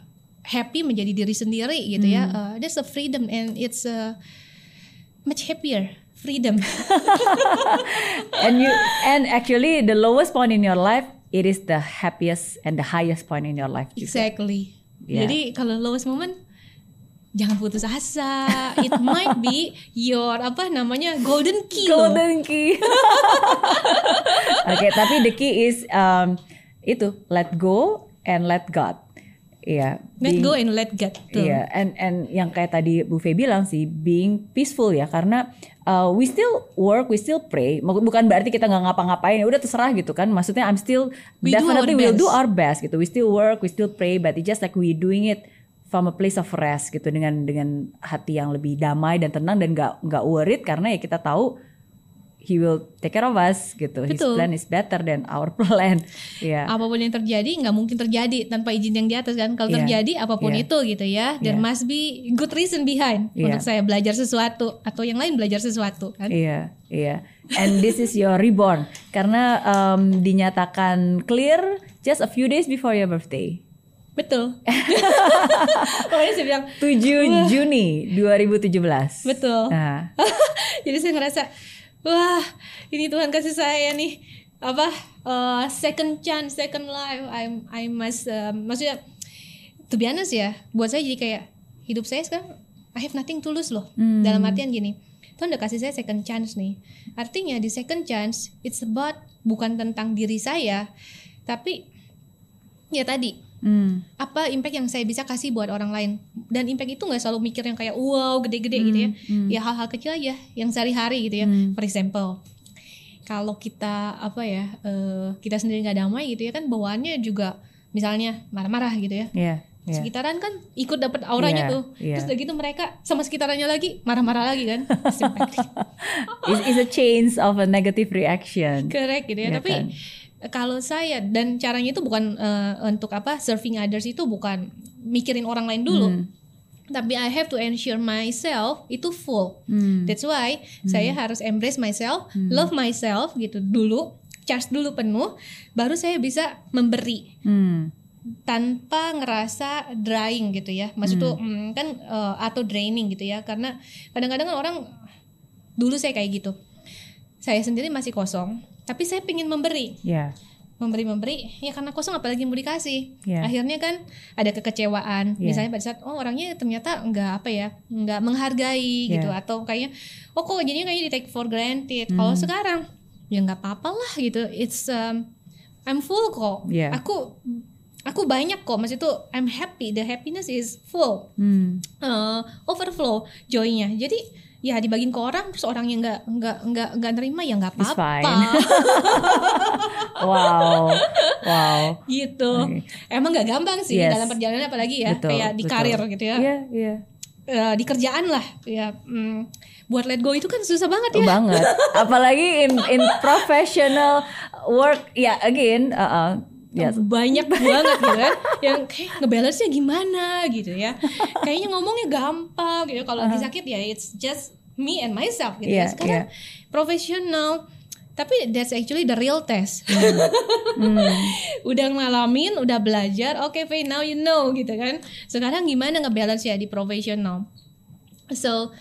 happy menjadi diri sendiri gitu ya Hmm. Eh, there's a freedom and it's a much happier freedom and you and actually the lowest point in your life it is the happiest and the highest point in your life. juga. Exactly. Yeah. Jadi kalau lowest moment jangan putus asa. It might be your apa namanya golden key loh. Golden key. Oke, tapi the key is um, itu let go and let God. Iya. Let being- go and let God. Iya, and and yang kayak tadi Bu Fe bilang sih, being peaceful ya, karena uh, we still work, we still pray. Bukan berarti kita nggak ngapa-ngapain, ya udah terserah gitu kan. Maksudnya I'm still We do definitely do best. our best gitu. We still work, we still pray, but it's just like we doing it from a place of rest gitu dengan dengan hati yang lebih damai dan tenang dan nggak nggak worried karena ya kita tahu He will take care of us gitu. His Betul. plan is better than our plan. Iya. Apa pun yang terjadi nggak mungkin terjadi tanpa izin yang di atas kan. Kalau Iya. terjadi apa pun Iya. itu gitu ya, there Iya. must be good reason behind Iya. untuk saya belajar sesuatu atau yang lain belajar sesuatu kan. Iya, iya. And this is your reborn karena um, dinyatakan clear just a few days before your birthday. Betul. Pokoknya saya bilang 7 Juni 2017. betul. Nah, Jadi saya ngerasa wah ini Tuhan kasih saya nih apa uh, second chance, second life. I I must uh, maksudnya to be honest ya, buat saya jadi kayak hidup saya sekarang I have nothing to lose loh. Dalam artian gini, Tuhan udah kasih saya second chance nih. Artinya di second chance it's about bukan tentang diri saya, tapi ya tadi hmm, apa impact yang saya bisa kasih buat orang lain dan impact itu nggak selalu mikir yang kayak wow gede-gede gitu ya ya hal-hal kecil aja yang sehari-hari gitu ya for example kalau kita apa ya eh, kita sendiri nggak damai gitu ya kan bawaannya juga misalnya marah-marah gitu ya iya, iya. sekitaran kan ikut dapat auranya Iya, tuh iya. terus udah gitu mereka sama sekitarannya lagi marah-marah lagi kan. It's, it's a change of a negative reaction. Correct gitu ya. Iya Tapi kan? Kalau saya dan caranya itu bukan eh, untuk apa serving others itu bukan mikirin orang lain dulu. Hmm. Tapi I have to ensure myself itu full. Hmm. That's why saya harus embrace myself, love myself gitu dulu, charge dulu penuh, baru saya bisa memberi Hmm. tanpa ngerasa drying gitu ya. Maksud tuh mm, kan eh, atau draining gitu ya. Karena kadang-kadang kan orang dulu saya kayak gitu. Saya sendiri masih kosong, tapi saya pengen memberi. Iya. Memberi-memberi, ya karena kosong apalagi mau dikasih. Iya. Akhirnya kan ada kekecewaan. Iya. Misalnya pada saat oh orangnya ternyata nggak apa ya, nggak menghargai Iya. gitu atau kayaknya oh kok jadinya kayaknya di take for granted. Hmm. Kalau sekarang ya nggak apa-apa lah gitu. It's um, I'm full kok. Iya. Aku aku banyak kok. Maksud itu I'm happy. The happiness is full. Hmm. Uh, overflow joy-nya. Jadi ya dibagiin ke orang terus orang yang nggak nggak nggak nggak nerima ya nggak apa-apa. Wow. Wow. gitu. Oke. Emang nggak gampang sih Yes. dalam perjalanan apalagi ya Betul, kayak di betul. karir gitu ya. Iya, iya. Eh, di kerjaan lah ya. hmm, buat let go itu kan susah banget ya. banget. Apalagi in in professional work, ya again, uh, uh, ya banyak banget gitu kan yang kayak ngebalance-nya gimana gitu ya. Kayaknya ngomongnya gampang gitu. Kalau lagi sakit ya it's just me and myself gitu Iya, ya. Sekarang profesional tapi that's actually the real test. Hmm. udah ngalamin udah belajar oke Faye now you know gitu kan. Sekarang gimana ngebalance ya di profesional? So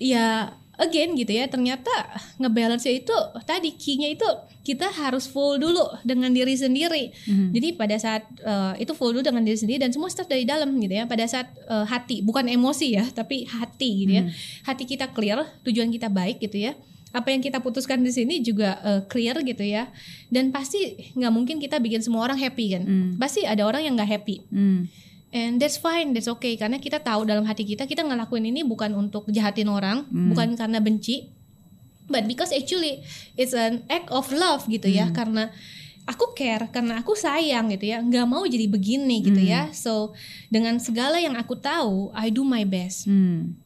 ya again gitu ya ternyata ngebalance itu tadi key-nya itu kita harus full dulu dengan diri sendiri. Jadi pada saat eh, itu full dulu dengan diri sendiri dan semua start dari dalam gitu ya. Pada saat eh, hati bukan emosi ya tapi hati gitu ya. Hati kita clear tujuan kita baik gitu ya. Apa yang kita putuskan di sini juga eh, clear gitu ya. Dan pasti nggak mungkin kita bikin semua orang happy kan. Pasti ada orang yang nggak happy. Hmm. And that's fine, that's okay karena kita tahu dalam hati kita kita ngelakuin ini bukan untuk jahatin orang, bukan karena benci, but because actually it's an act of love gitu ya karena aku care, karena aku sayang gitu ya, nggak mau jadi begini gitu ya. So dengan segala yang aku tahu, I do my best. Hmm.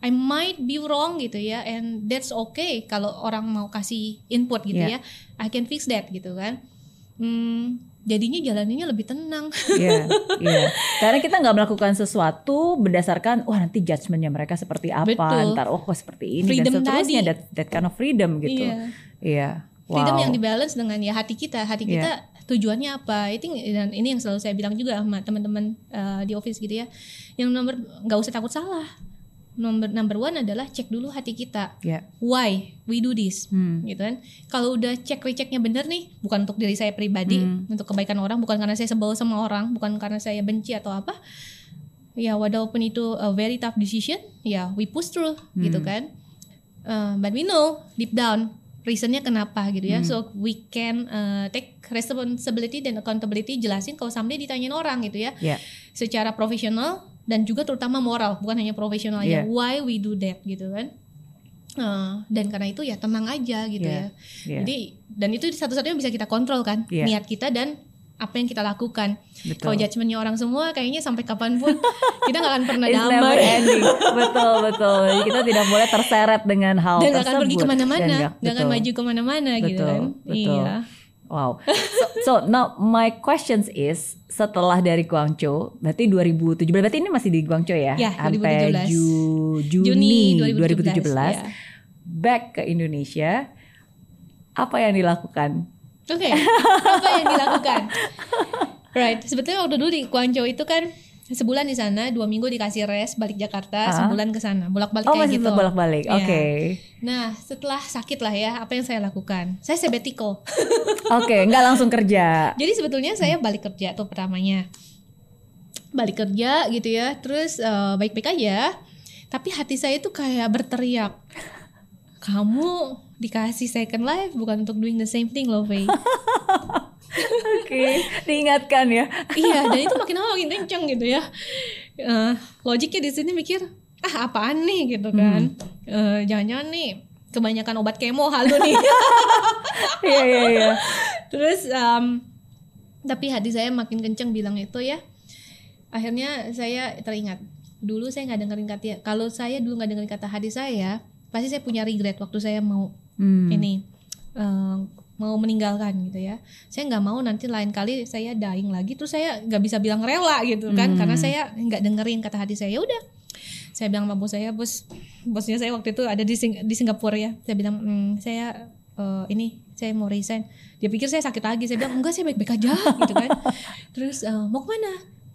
I might be wrong gitu ya, and that's okay kalau orang mau kasih input gitu Yeah. ya, I can fix that gitu kan. Hmm, jadinya jalaninnya lebih tenang. Iya, iya. Karena kita nggak melakukan sesuatu berdasarkan wah nanti judgementnya mereka seperti apa, Betul. ntar oh kok seperti ini Freedom dan seterusnya tadi. that, that kind of freedom gitu. Iya. Iya. freedom Wow. yang dibalance dengan ya hati kita hati Iya. kita tujuannya apa itu dan ini yang selalu saya bilang juga sama teman-teman uh, di office gitu ya yang nomor nggak usah takut salah number number one adalah cek dulu hati kita Ya. why we do this Hmm. gitu kan kalau udah cek rechecknya bener nih bukan untuk diri saya pribadi Hmm. untuk kebaikan orang bukan karena saya sebel sama orang bukan karena saya benci atau apa ya walaupun itu a very tough decision ya we push through gitu Hmm. kan Uh, but we know deep down reasonnya kenapa gitu Hmm. ya so we can uh, take responsibility dan accountability jelasin kalau someday ditanyain orang gitu ya Ya. secara profesional dan juga terutama moral bukan hanya profesional Yeah. ya why we do that gitu kan Eh, dan karena itu ya tenang aja gitu Yeah. ya Yeah. jadi dan itu satu-satunya bisa kita kontrol kan Yeah. niat kita dan apa yang kita lakukan kalau judgementnya orang semua kayaknya sampai kapan pun kita nggak akan pernah damai ending. betul betul. Jadi kita tidak boleh terseret dengan hal dan nggak tersebut. akan pergi Dan ke mana-mana nggak- nggak akan maju ke mana-mana gitu kan betul. iya Wow. So, so now my questions is setelah dari Guangzhou, berarti 2017 berarti ini masih di Guangzhou ya? Ya, Sampai 2017. Ju- Juni Juni 2017. 2017, ya. Back ke Indonesia. Apa yang dilakukan? Oke, apa yang dilakukan? Right, sebetulnya waktu dulu di Guangzhou itu kan sebulan di sana, dua minggu dikasih rest, balik Jakarta, Ah. sebulan ke sana, bolak-balik Oh, kayak masih gitu. tetap bolak-balik. Iya. Oke. Nah, setelah sakit lah ya, apa yang saya lakukan? Saya sabbatical. Oke, nggak langsung kerja. Jadi sebetulnya saya balik kerja tuh pertamanya, balik kerja gitu ya, terus eh, baik-baik aja. Tapi hati saya tuh kayak berteriak, kamu dikasih second life bukan untuk doing the same thing loh, Faye. Oke, diingatkan ya. iya dan itu makin lama makin kenceng gitu ya Eh, logiknya di sini mikir ah apaan nih gitu kan Eh, jangan-jangan nih kebanyakan obat kemo halu nih Iya, iya, iya. terus em, tapi hati saya makin kenceng bilang itu ya akhirnya saya teringat dulu saya nggak dengerin kata kalau saya dulu nggak dengerin kata hati saya pasti saya punya regret waktu saya mau Hmm. ini eh, mau meninggalkan gitu ya. Saya nggak mau nanti lain kali saya dying lagi terus saya nggak bisa bilang rela gitu kan Hmm. karena saya nggak dengerin kata hati saya. Ya udah saya bilang sama bos saya bos bosnya saya waktu itu ada di Sing- di Singapura ya. Saya bilang "Hmm, saya eh, ini saya mau resign. Dia pikir saya sakit lagi saya bilang enggak saya baik-baik aja gitu kan. Terus eh, mau ke mana?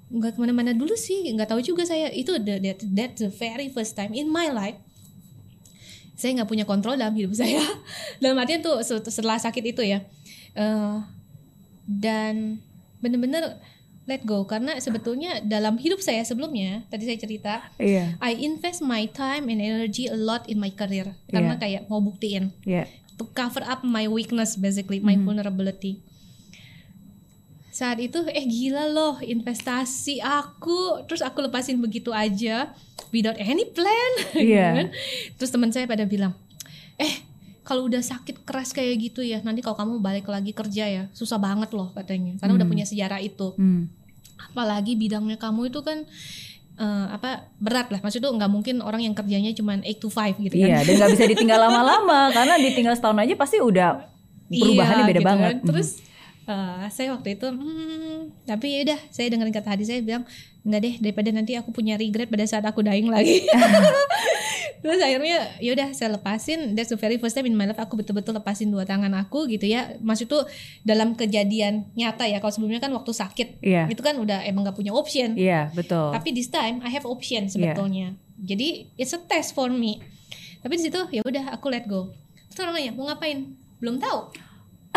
Nggak ke mana-mana dulu sih nggak tahu juga saya. Itu the, that, that's the very first time in my life saya nggak punya kontrol dalam hidup saya. Dalam artian tuh se- setelah sakit itu ya. Eh, dan bener-bener let go. Karena sebetulnya dalam hidup saya sebelumnya tadi saya cerita Iya, I invest my time and energy a lot in my career. Karena Iya. kayak mau buktiin. Iya. to cover up my weakness basically my vulnerability saat itu eh gila loh investasi aku terus aku lepasin begitu aja without any plan gitu Iya. kan. terus teman saya pada bilang eh kalau udah sakit keras kayak gitu ya nanti kalau kamu balik lagi kerja ya susah banget loh katanya karena udah punya sejarah itu Hmm. apalagi bidangnya kamu itu kan eh, apa berat lah maksudnya nggak mungkin orang yang kerjanya cuma 8 to 5 gitu kan Iya, dan nggak bisa ditinggal lama-lama karena ditinggal setahun aja pasti udah perubahannya Iya, beda gitu banget. kan. Terus eh, saya waktu itu, hmm, tapi ya udah, saya dengerin kata hati saya bilang, nggak deh, daripada nanti aku punya regret pada saat aku dying lagi. Terus akhirnya ya udah saya lepasin. That's the very first time in my life aku betul-betul lepasin dua tangan aku gitu ya. Maksud tuh dalam kejadian nyata ya. Kalau sebelumnya kan waktu sakit, Iya. itu kan udah emang nggak punya option. Iya, betul. Tapi this time I have option sebetulnya. Jadi it's a test for me. Tapi di situ ya udah aku let go. Terus orang nanya mau ngapain? Belum tahu.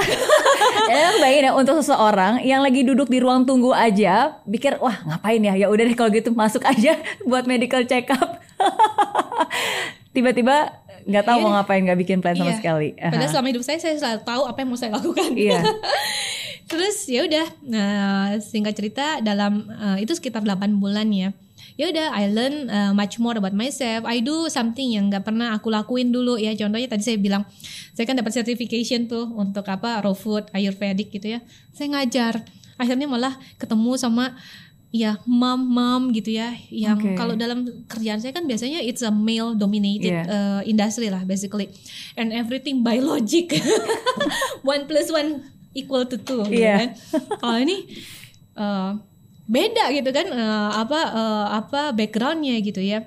Ya, bayangin ya untuk seseorang yang lagi duduk di ruang tunggu aja, pikir wah ngapain ya? Ya udah deh kalau gitu masuk aja buat medical check up. Tiba-tiba nggak tahu Iya. mau ngapain, nggak bikin plan sama Iya. sekali. Aha. Padahal selama hidup saya saya selalu tahu apa yang mau saya lakukan. Iya. Terus ya udah, nah, singkat cerita dalam eh, itu sekitar 8 bulan ya. Ya udah, I learn uh, much more about myself. I do something yang nggak pernah aku lakuin dulu ya. Contohnya tadi saya bilang, saya kan dapat certification tuh untuk apa raw food, ayurvedic gitu ya. Saya ngajar. Akhirnya malah ketemu sama ya mom-mom gitu ya yang Oke. kalau dalam kerjaan saya kan biasanya it's a male dominated Iya. uh, industry lah basically and everything by logic one plus one equal to two gitu Iya. kan kalau ini uh, beda gitu kan uh, apa uh, apa backgroundnya gitu ya.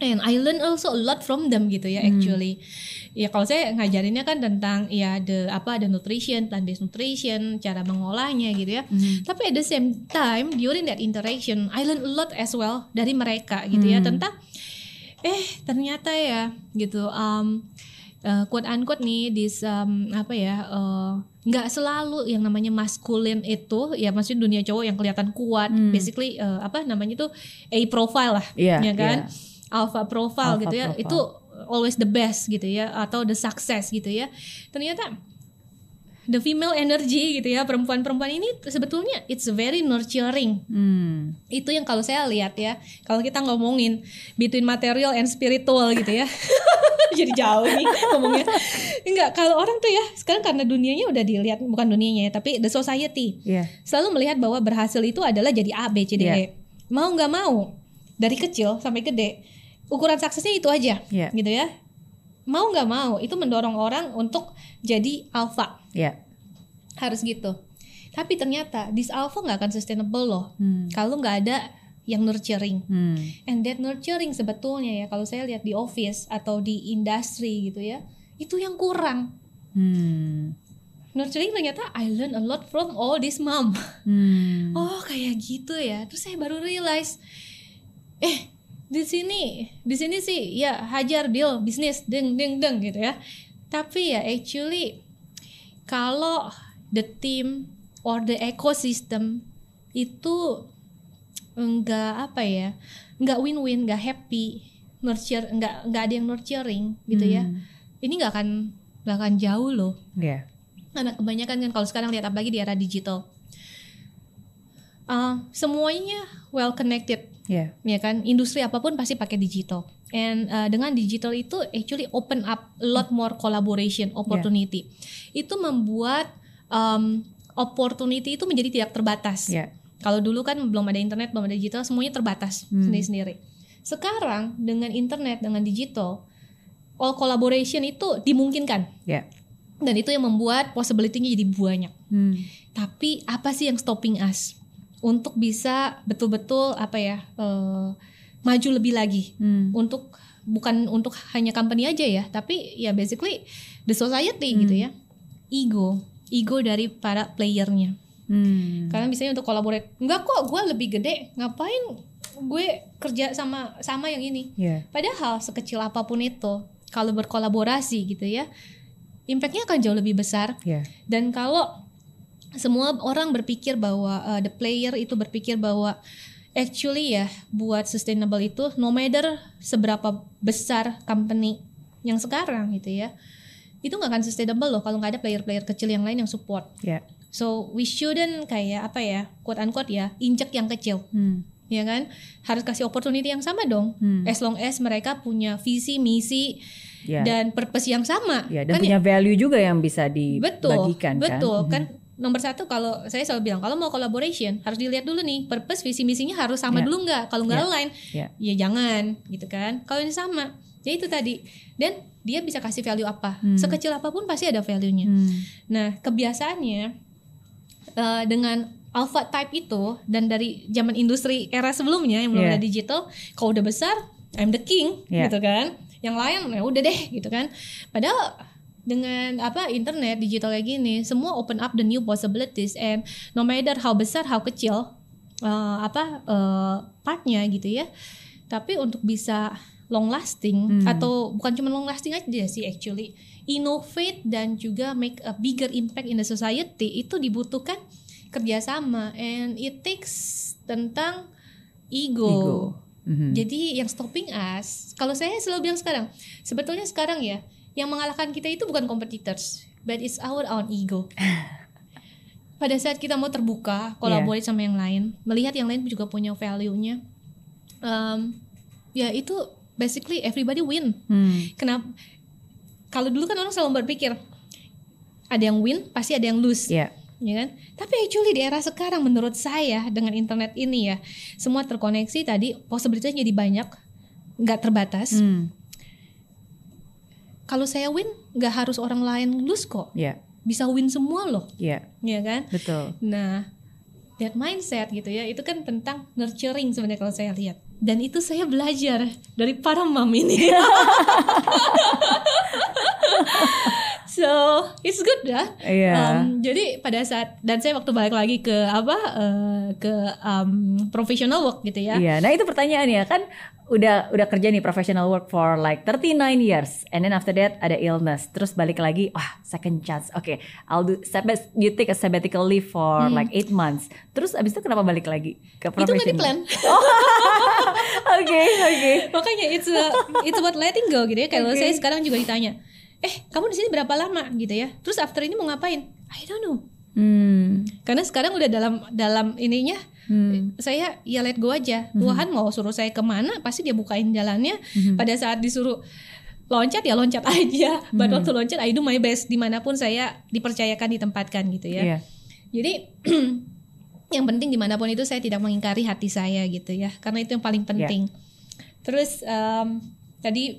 And I learn also a lot from them gitu ya actually. Ya kalau saya ngajarinnya kan tentang ya the apa the nutrition plant based nutrition cara mengolahnya gitu ya. Tapi at the same time during that interaction I learn a lot as well dari mereka gitu ya tentang eh ternyata ya gitu um, uh, quote unquote nih dis um, apa ya uh, nggak selalu yang namanya maskulin itu ya maksudnya dunia cowok yang kelihatan kuat Hmm. basically uh, apa namanya tuh A profile lah Iya, ya kan iya. alpha profile Alpha gitu ya profile. itu always the best gitu ya atau the success gitu ya ternyata the female energy gitu ya perempuan-perempuan ini sebetulnya it's very nurturing. Hmm. itu yang kalau saya lihat ya kalau kita ngomongin between material and spiritual gitu ya. Jadi jauh nih ngomongnya. Enggak kalau orang tuh ya sekarang karena dunianya udah dilihat bukan dunianya ya tapi the society. Iya. selalu melihat bahwa berhasil itu adalah jadi A B C D E. Mau nggak mau dari kecil sampai gede ukuran suksesnya itu aja Iya. gitu ya mau nggak mau itu mendorong orang untuk jadi alpha Iya. harus gitu tapi ternyata this alpha nggak akan sustainable loh Hmm. kalau nggak ada yang nurturing Hmm. and that nurturing sebetulnya ya kalau saya lihat di office atau di industri gitu ya itu yang kurang Hmm. nurturing ternyata I learn a lot from all this mom Hmm. oh kayak gitu ya terus saya baru realize eh di sini di sini sih ya hajar deal bisnis deng deng deng gitu ya. Tapi ya actually kalau the team or the ecosystem itu enggak apa ya enggak win-win enggak happy nurture enggak enggak ada yang nurturing gitu ya. Hmm. ini enggak akan enggak akan jauh loh. Iya. karena kebanyakan kan kalau sekarang lihat apalagi di era digital. Uh, semuanya well connected Iya. ya kan industri apa pun pasti pakai digital and uh, dengan digital itu actually open up a lot more collaboration opportunity itu membuat um, opportunity itu menjadi tidak terbatas Iya. kalau dulu kan belum ada internet belum ada digital semuanya terbatas Hmm. sendiri-sendiri sekarang dengan internet dengan digital all collaboration itu dimungkinkan Iya. dan itu yang membuat possibility-nya jadi banyak Hmm. tapi apa sih yang stopping us untuk bisa betul-betul apa ya eh, maju lebih lagi Hmm. untuk bukan untuk hanya company aja ya tapi ya basically the society Hmm. gitu ya ego ego dari para playernya Hmm. karena misalnya untuk collaborate enggak kok gue lebih gede ngapain gue kerja sama sama yang ini Iya. padahal sekecil apa pun itu kalau berkolaborasi gitu ya impactnya akan jauh lebih besar Iya. dan kalau semua orang berpikir bahwa uh, the player itu berpikir bahwa actually ya buat sustainable itu no matter seberapa besar company yang sekarang gitu ya itu nggak akan sustainable loh kalau nggak ada player-player kecil yang lain yang support. Iya. So we shouldn't kayak apa ya quote unquote ya injek yang kecil Hmm. ya kan harus kasih opportunity yang sama dong Hmm. as long as mereka punya visi misi Ya. dan purpose yang sama Ya, dan Kan punya value juga yang bisa betul dibagikan kan. betul Mhm. kan nomor satu kalau saya selalu bilang kalau mau collaboration harus dilihat dulu nih purpose visi misinya harus sama Ya. dulu nggak kalau nggak Ya. align Ya. ya jangan gitu kan kalau ini sama ya itu tadi dan dia bisa kasih value apa Hmm. sekecil apa pun pasti ada value-nya Hmm. nah kebiasaannya eh, dengan alpha type itu dan dari zaman industri era sebelumnya yang belum Yeah. ada digital kalau udah besar I'm the king Yeah. gitu kan yang lain ya udah deh gitu kan padahal dengan apa internet digital kayak gini semua open up the new possibilities and no matter how besar how kecil eh, apa eh, partnya gitu ya tapi untuk bisa long lasting Hmm. atau bukan cuma long lasting aja sih actually innovate dan juga make a bigger impact in the society itu dibutuhkan kerjasama and it takes tentang ego, Ego. Mhm. jadi yang stopping us, kalau saya selalu bilang sekarang, sebetulnya sekarang ya, yang mengalahkan kita itu bukan competitors, but it's our own ego. Pada saat kita mau terbuka, collaborate sama yang lain, melihat yang lain juga punya value-nya, um, ya itu basically everybody win. Hmm. Kenapa? Kalau dulu kan orang selalu berpikir ada yang win, pasti ada yang lose Ya. ya kan? Tapi actually di era sekarang menurut saya dengan internet ini ya semua terkoneksi tadi possibilities jadi banyak, nggak terbatas. Hmm. Kalau saya win nggak harus orang lain lose kok, Ya. bisa win semua loh, Ya. ya kan? Betul. Nah that mindset gitu ya itu kan tentang nurturing sebenarnya kalau saya lihat dan itu saya belajar dari para mam ini. so it's good ya. Iya. Um, jadi pada saat dan saya waktu balik lagi ke apa uh, ke um, professional work gitu ya. Iya, nah itu pertanyaannya kan udah udah kerja nih professional work for like 39 years and then after that ada illness terus balik lagi wah second chance oke okay, I'll do you take a sabbatical leave for like eight months terus abis itu kenapa balik lagi ke Hmm. Itu nggak di professional plan. oke oke Makanya it's a, it's about letting go gitu ya. Kalau Oke. saya sekarang juga ditanya, eh kamu di sini berapa lama gitu ya? Terus after ini mau ngapain? I don't know. hmm Karena sekarang udah dalam dalam ininya Hmm. saya ya let go aja. Tuhan mau suruh saya ke mana pasti dia bukain jalannya. Hmm. Pada saat disuruh loncat ya loncat aja. But waktu loncat I do my best di mana pun saya dipercayakan ditempatkan gitu ya. Iya. Jadi yang penting di mana pun itu saya tidak mengingkari hati saya gitu ya, karena itu yang paling penting. Terus em, tadi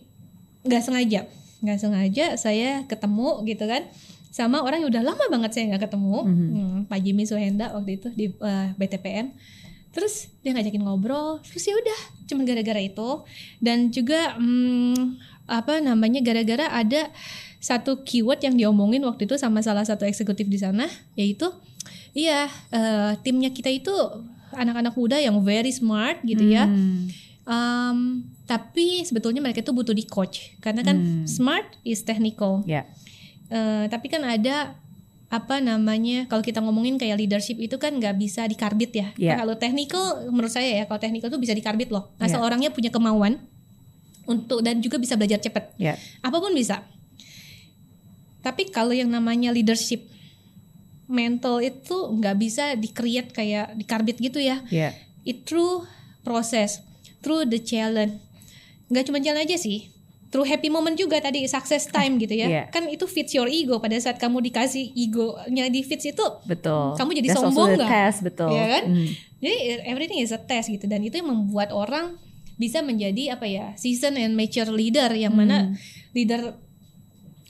nggak sengaja, nggak sengaja saya ketemu gitu kan sama orang yang udah lama banget saya nggak ketemu, Hmm, Pak Jimmy Suhenda waktu itu di eh, BTPN. Terus dia ngajakin ngobrol, terus ya udah, cuma gara-gara itu dan juga hmm, apa namanya gara-gara ada satu keyword yang diomongin waktu itu sama salah satu eksekutif di sana, yaitu iya eh, timnya kita itu anak-anak muda yang very smart gitu ya. Hmm. Um, tapi sebetulnya mereka itu butuh di coach karena kan smart is technical. ya Eh, tapi kan ada apa namanya kalau kita ngomongin kayak leadership itu kan nggak bisa dikarbit ya. Iya. Kalau technical menurut saya ya kalau technical itu bisa dikarbit loh. Asal Iya. orangnya punya kemauan untuk dan juga bisa belajar cepat. ya Apa pun bisa. Tapi kalau yang namanya leadership mental itu nggak bisa di-create kayak dikarbit gitu ya ya it through proses, through the challenge. Nggak cuma jalan aja sih, through happy moment juga tadi success time gitu ya. Iya. Kan itu fits your ego pada saat kamu dikasih egonya di fits itu. betul Kamu jadi That's sombong nggak? test betul Iya kan? Hmm. Jadi everything is a test gitu dan itu yang membuat orang bisa menjadi apa ya season and mature leader yang Hmm. mana leader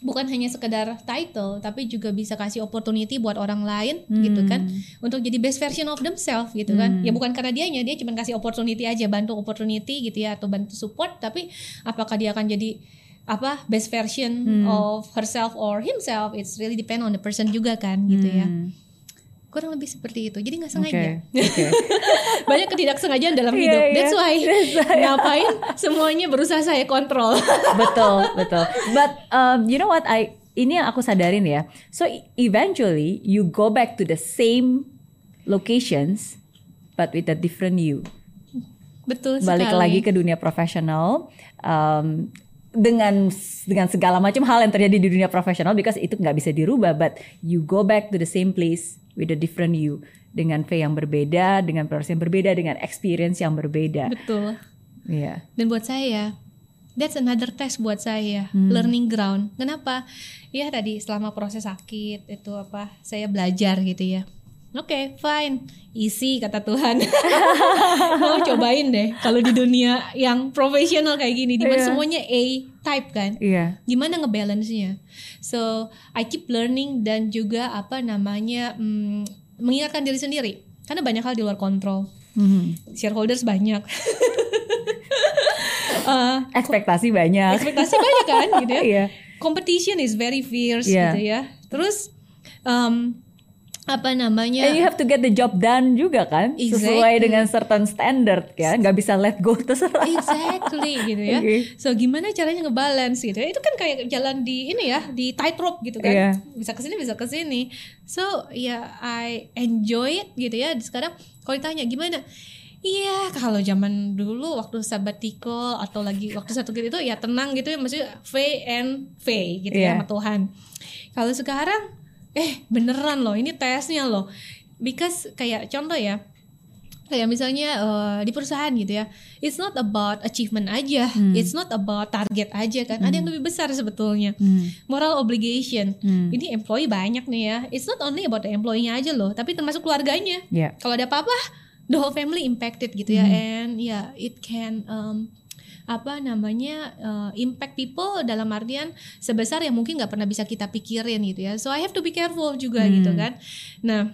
bukan hanya sekedar title tapi juga bisa kasih opportunity buat orang lain gitu kan Hmm. untuk jadi best version of themselves gitu kan ya bukan karena dianya dia cuma kasih opportunity aja bantu opportunity gitu ya atau bantu support tapi apakah dia akan jadi apa best version Hmm. of herself or himself it's really depend on the person juga kan gitu ya Hmm. Kurang lebih seperti itu. Jadi nggak sengaja. oke. banyak ketidaksengajaan dalam Iya, hidup. Iya. that's why That's why. ngapain semuanya berusaha saya kontrol. Betul betul. But um, you know what? I ini yang aku sadarin ya. So e- eventually you go back to the same locations but with a different you. Betul balik sekali. lagi ke dunia profesional um, dengan dengan segala macam hal yang terjadi di dunia profesional because itu nggak bisa dirubah but you go back to the same place with a different you. Dengan V yang berbeda dengan proses yang berbeda dengan experience yang berbeda. Betul. Iya. Dan buat saya that's another test buat saya. Hmm. learning ground. Kenapa? Ya tadi selama proses sakit itu apa saya belajar gitu ya Oke, fine, easy kata Tuhan. Mau cobain deh kalau di dunia yang profesional kayak gini, di mana Iya. semuanya A type kan. iya gimana ngebalance-nya. So I keep learning dan juga apa namanya mm, mengingatkan diri sendiri karena banyak hal di luar kontrol. Mhm. Shareholders banyak, Eh, ekspektasi banyak ekspektasi banyak kan, gitu ya. Iya. Competition is very fierce Iya. gitu ya. Terus um, apa namanya? And you have to get the job done juga kan, sesuai Exactly. dengan certain standard kan, nggak bisa let go terserah. Exactly gitu ya. Oke. So gimana caranya ngebalance gitu ya? Itu kan kayak jalan di ini ya, di tightrope gitu kan. Iya. Bisa ke sini bisa ke sini. So ya I enjoy it gitu ya. Sekarang kalau ditanya gimana? Iya, kalau zaman dulu waktu sabbatical atau lagi waktu satu gitu itu ya tenang gitu ya, maksudnya V and V gitu ya Iya. sama Tuhan. Kalau sekarang eh beneran loh, ini tesnya loh. Because kayak contoh ya, kayak misalnya eh, di perusahaan gitu ya it's not about achievement aja. It's not about target aja kan. Ada yang lebih besar sebetulnya. Moral obligation. Hmm. ini employee banyak nih ya. It's not only about the employee-nya aja loh tapi termasuk keluarganya. Ya. kalau ada apa-apa the whole family impacted gitu ya. And ya it can um, apa namanya uh, impact people dalam artian sebesar yang mungkin nggak pernah bisa kita pikirin gitu ya so I have to be careful juga gitu kan nah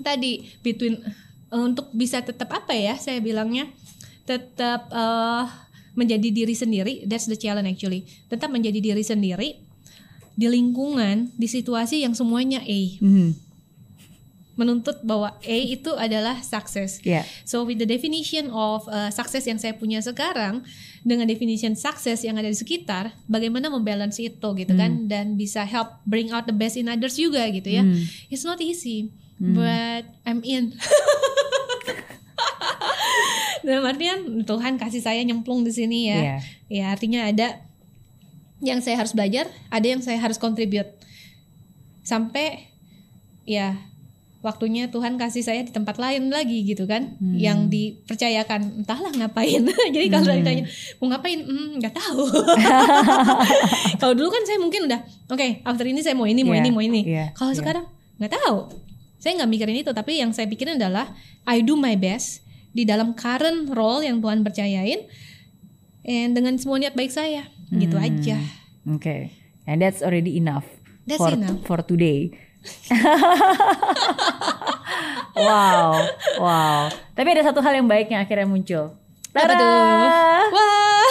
tadi between eh, untuk bisa tetap apa ya saya bilangnya tetap eh, menjadi diri sendiri that's the challenge actually tetap menjadi diri sendiri di lingkungan, di situasi yang semuanya A. Mhm. Menuntut bahwa A itu adalah sukses. Yeah. So with the definition of uh, success yang saya punya sekarang dengan definition sukses yang ada di sekitar, bagaimana membalance itu gitu kan dan bisa help bring out the best in others juga gitu ya. Hmm. It's not easy, but I'm in. Dalam artian Tuhan kasih saya nyemplung di sini ya. Iya. Ya artinya ada yang saya harus belajar, ada yang saya harus contribute. Sampai ya waktunya Tuhan kasih saya di tempat lain lagi gitu kan, yang dipercayakan entahlah ngapain. Jadi kalau ditanya mau ngapain, hmm, nggak tahu. kalau dulu kan saya mungkin udah, oke after ini saya mau ini, mau Iya, ini, mau ini. iya, Kalau iya. sekarang nggak tahu. Saya nggak mikirin itu, tapi yang saya pikirin adalah I do my best di dalam current role yang Tuhan percayain, and dengan semua niat baik saya, gitu Hmm. aja. Okay. And that's already enough That's for enough. for today. wow, wow. Tapi ada satu hal yang baik yang akhirnya muncul. Apa Tada! tuh? Wah,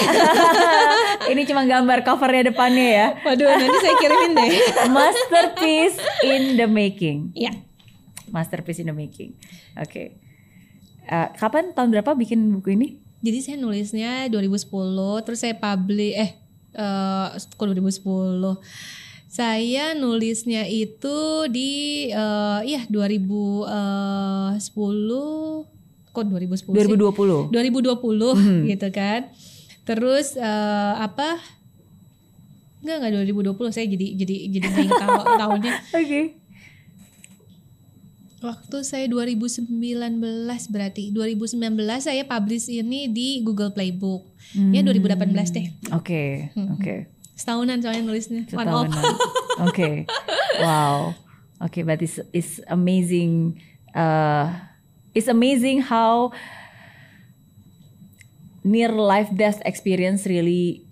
Ini cuma gambar covernya depannya ya. waduh nanti saya kirimin deh. Masterpiece in the making. Ya, Masterpiece in the making. Oke. Eh, kapan tahun berapa bikin buku ini? jadi saya nulisnya 2010, terus saya publish eh eh kok 2010. Saya nulisnya itu di eh iya 2010 kok 2010 sih? 2020. 2020 gitu kan. Terus eh, apa? Enggak enggak 2020 saya jadi jadi jadi ingat tahun- tahunnya. Oke. Waktu saya 2019 berarti 2019 saya publish ini di Google Playbook. Ya 2018 deh. Oke, oke. Setahunan soalnya nulisnya. Setahunan. Oke. Wow. Oke, but it's it's amazing. Uh, it's amazing how near life death experience really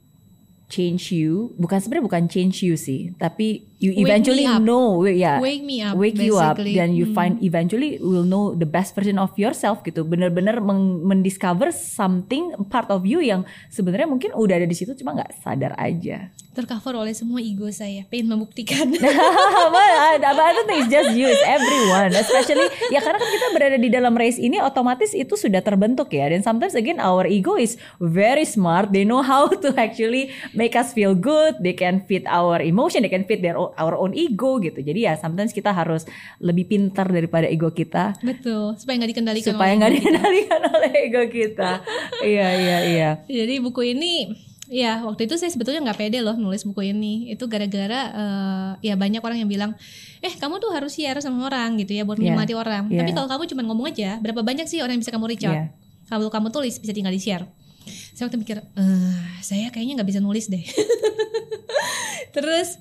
change you. Bukan sebenarnya bukan change you sih, tapi you Wake eventually know, yeah, Wake me up, wake you up, basically. dan you Hmm. find eventually will know the best version of yourself gitu. Bener-bener mendiscover something part of you yang sebenarnya mungkin udah ada di situ cuma nggak sadar aja. Tercover oleh semua ego saya. Pengen membuktikan. but, but I don't think it's just you, it's everyone. Especially ya karena kan kita berada di dalam race ini otomatis itu sudah terbentuk ya. Dan sometimes again our ego is very smart. They know how to actually make us feel good. They can fit our emotion, they can fit their own, our own ego gitu. Jadi ya sometimes kita harus lebih pintar daripada ego kita Betul. Supaya nggak dikendalikan. supaya oleh nggak ego kita. dikendalikan oleh ego kita. iya iya iya. Jadi buku ini ya waktu itu saya sebetulnya nggak pede loh nulis buku ini. Itu gara-gara eh, ya banyak orang yang bilang, eh kamu tuh harus share sama orang gitu ya buat Yeah. menikmati orang. Yeah. Tapi kalau kamu cuma ngomong aja, berapa banyak sih orang yang bisa kamu reach out? Yeah. Kalau kamu tulis bisa tinggal di share. Saya waktu mikir, eh saya kayaknya nggak bisa nulis deh. Terus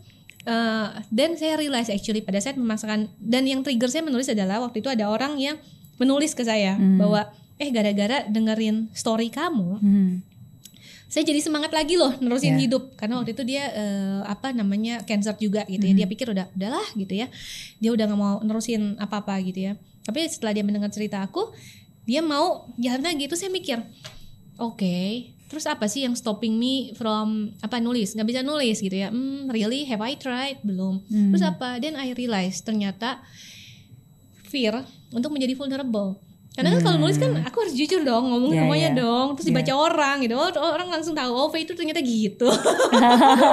eh, dan saya realize actually pada saat memaksakan dan yang trigger saya menulis adalah waktu itu ada orang yang menulis ke saya bahwa eh gara-gara dengerin story kamu Hmm. saya jadi semangat lagi loh nerusin Yeah. hidup. Karena waktu itu dia eh, apa namanya cancer juga gitu ya. Dia pikir udah udahlah gitu ya. Dia udah nggak mau nerusin apa apa gitu ya. Tapi setelah dia mendengar cerita aku dia mau jalan lagi. Itu saya mikir oke terus apa sih yang stopping me from apa nulis? Nggak bisa nulis gitu ya. Hmm really? Have I tried? Belum. Terus apa? Then I realize ternyata fear untuk menjadi vulnerable. Karena kan kalau nulis kan aku harus jujur dong ngomong Yeah, semuanya yeah. dong terus dibaca orang gitu. Oh, orang langsung tahu oh Faye itu ternyata gitu.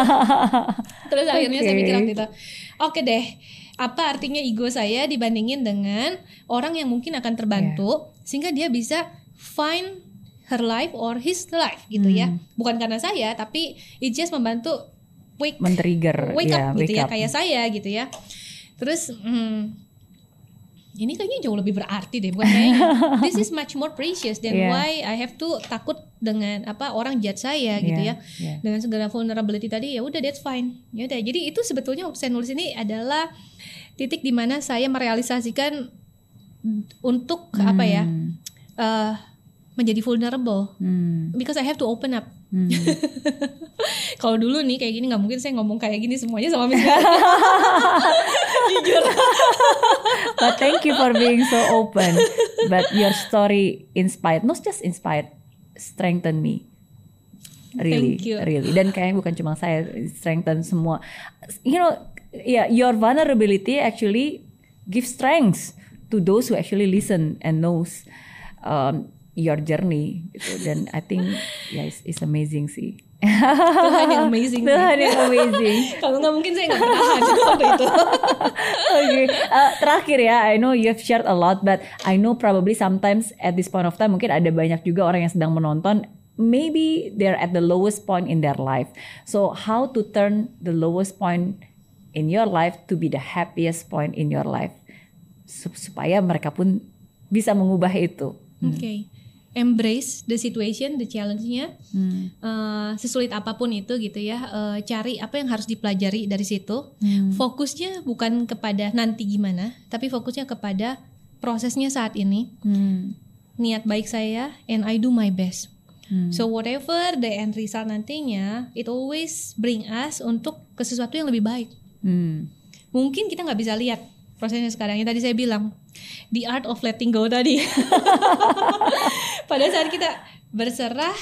Terus akhirnya saya mikir waktu itu oke deh apa artinya ego saya dibandingin dengan orang yang mungkin akan terbantu sehingga dia bisa find her life or his life gitu ya Hmm. bukan karena saya tapi it just membantu wake Men-trigger, wake ya, up gitu wake ya up. kayak saya gitu ya terus hmm, ini kayaknya jauh lebih berarti deh bukan kayaknya this is much more precious than Yeah. why I have to takut dengan apa orang judge saya gitu Yeah, ya yeah. dengan segala vulnerability tadi ya udah that's fine ya udah jadi itu sebetulnya saya nulis ini adalah titik di mana saya merealisasikan untuk apa ya Hmm. Menjadi vulnerable Hmm. because I have to open up Hmm. kalau dulu nih kayak gini nggak mungkin saya ngomong kayak gini semuanya sama Miss jujur But thank you for being so open. But your story inspired, not just inspired, strengthened me. really, Thank you. really. Dan kayaknya bukan cuma saya, strengthen semua. You know, yeah, your vulnerability actually give strength to those who actually listen and knows um, your journey. Gitu. Dan I think, yeah, it's, it's amazing sih. Tuhan yang amazing. Tuhan yang amazing. Kalau nggak mungkin saya nggak bertahan waktu itu. Oke, Uh, terakhir ya, I know you have shared a lot, but I know probably sometimes at this point of time mungkin ada banyak juga orang yang sedang menonton. Maybe they're at the lowest point in their life. So how to turn the lowest point in your life to be the happiest point in your life, Sup- supaya mereka pun bisa mengubah itu. Oke. Embrace the situation, the challenge-nya. Eh, sesulit apa pun itu gitu ya. eh, cari apa yang harus dipelajari dari situ. Fokusnya bukan kepada nanti gimana, tapi fokusnya kepada prosesnya saat ini. Hmm. Niat baik saya and I do my best. So whatever the end result nantinya, it always bring us untuk ke sesuatu yang lebih baik. Hmm. Mungkin kita nggak bisa lihat prosesnya sekarang. Yang tadi saya bilang, the art of letting go tadi. Pada saat kita berserah,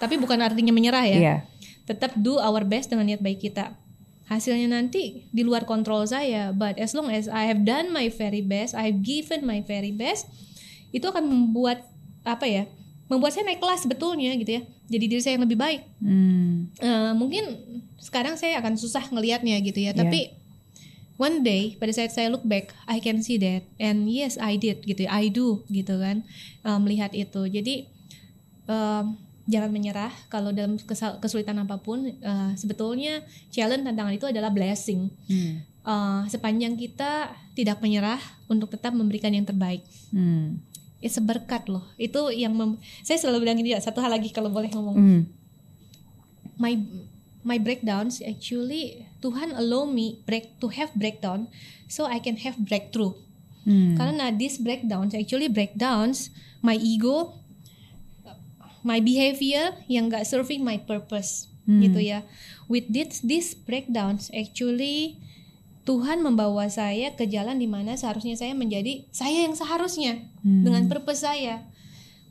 tapi bukan artinya menyerah ya. Iya. Tetap do our best dengan niat baik kita. Hasilnya nanti di luar kontrol saya, but as long as I have done my very best, I have given my very best, itu akan membuat apa ya? Membuat saya naik kelas sebetulnya gitu ya. Jadi diri saya yang lebih baik. Hmm. Eh, mungkin sekarang saya akan susah ngelihatnya gitu ya Iya. tapi one day pada saat saya look back I can see that. And yes I did gitu I do gitu kan. Eh, melihat itu. Jadi em, jangan menyerah kalau dalam kesulitan apa pun. Eh, sebetulnya challenge tantangan itu adalah blessing. Hmm. Eh, sepanjang kita tidak menyerah untuk tetap memberikan yang terbaik. Hmm. itu berkat loh. Itu yang mem- saya selalu bilang ini ya satu hal lagi kalau boleh ngomong. Hmm. my my breakdowns actually Tuhan allow me break to have breakdown so I can have breakthrough. Hmm. Karena these breakdowns actually breakdowns my ego, my behavior yang gak serving my purpose gitu ya. With this this breakdowns actually Tuhan membawa saya ke jalan di mana seharusnya saya menjadi saya yang seharusnya dengan purpose saya,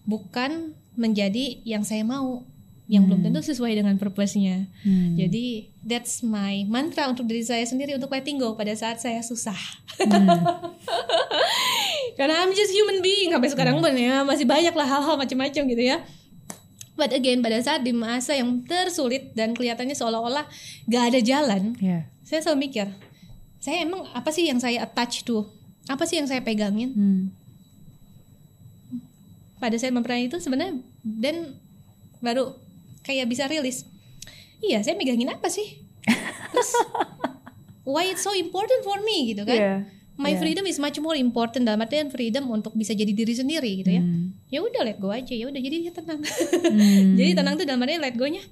bukan menjadi yang saya mau yang belum tentu sesuai dengan purpose-nya. Hmm. Jadi that's my mantra untuk diri saya sendiri untuk letting go pada saat saya susah. Karena I'm just human being sampai sekarang pun ya masih banyak lah hal-hal macam-macam gitu ya. But again pada saat di masa yang tersulit dan kelihatannya seolah-olah gak ada jalan, Yeah. saya selalu mikir, saya emang apa sih yang saya attach to? Apa sih yang saya pegangin? Hmm. pada saat mempelajari itu sebenarnya dan baru kayak bisa rilis. Iya saya megangin apa sih? Terus why it's so important for me gitu kan? Yeah. my Yeah. freedom is much more important dalam artian freedom untuk bisa jadi diri sendiri gitu ya. Hmm. ya udah let go aja. Ya udah jadi dia tenang. Hmm. jadi tenang tuh dalam artian let go nya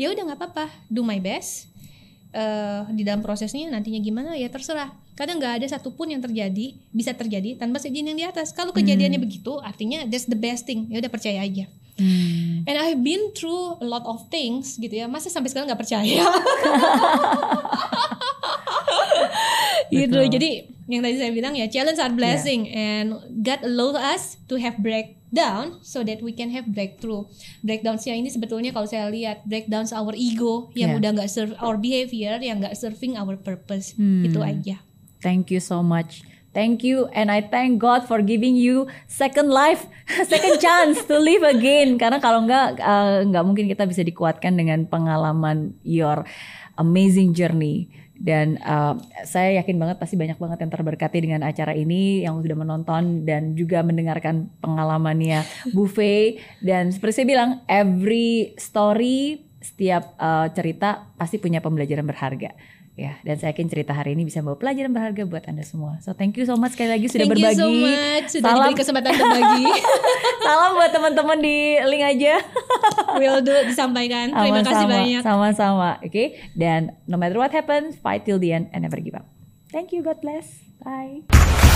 ya udah nggak apa-apa. Do my best. Eh, di dalam prosesnya nantinya gimana ya terserah. Kadang nggak ada satupun yang terjadi bisa terjadi tanpa seizin yang di atas. Kalau kejadiannya begitu artinya that's the best thing. Ya udah percaya aja Hmm. and I've been through a lot of things gitu ya. Masa sampai sekarang nggak percaya. Gitu. Jadi yang tadi saya bilang ya challenge are blessing. And God allow us to have breakdown so that we can have breakthrough. Breakdownsnya ini sebetulnya kalau saya lihat breakdowns our ego yang Yeah. udah nggak serve our behavior yang nggak serving our purpose. Hmm. itu aja. Thank you so much. Thank you and I thank God for giving you second life, second chance to live again. Karena kalau nggak eh, nggak mungkin kita bisa dikuatkan dengan pengalaman your amazing journey. Dan eh, saya yakin banget pasti banyak banget yang terberkati dengan acara ini yang sudah menonton dan juga mendengarkan pengalamannya Buffet. Dan seperti saya bilang, every story, setiap eh, cerita pasti punya pembelajaran berharga. Ya, dan saya yakin cerita hari ini bisa membawa pelajaran berharga buat Anda semua. So thank you so much sekali lagi sudah thank berbagi. you so much sudah Salam, diberi kesempatan berbagi salam buat teman-teman di link aja. will do disampaikan terima kasih banyak Sama-sama, oke. Dan no matter what happens, fight till the end and never give up. Thank you, God bless. Bye.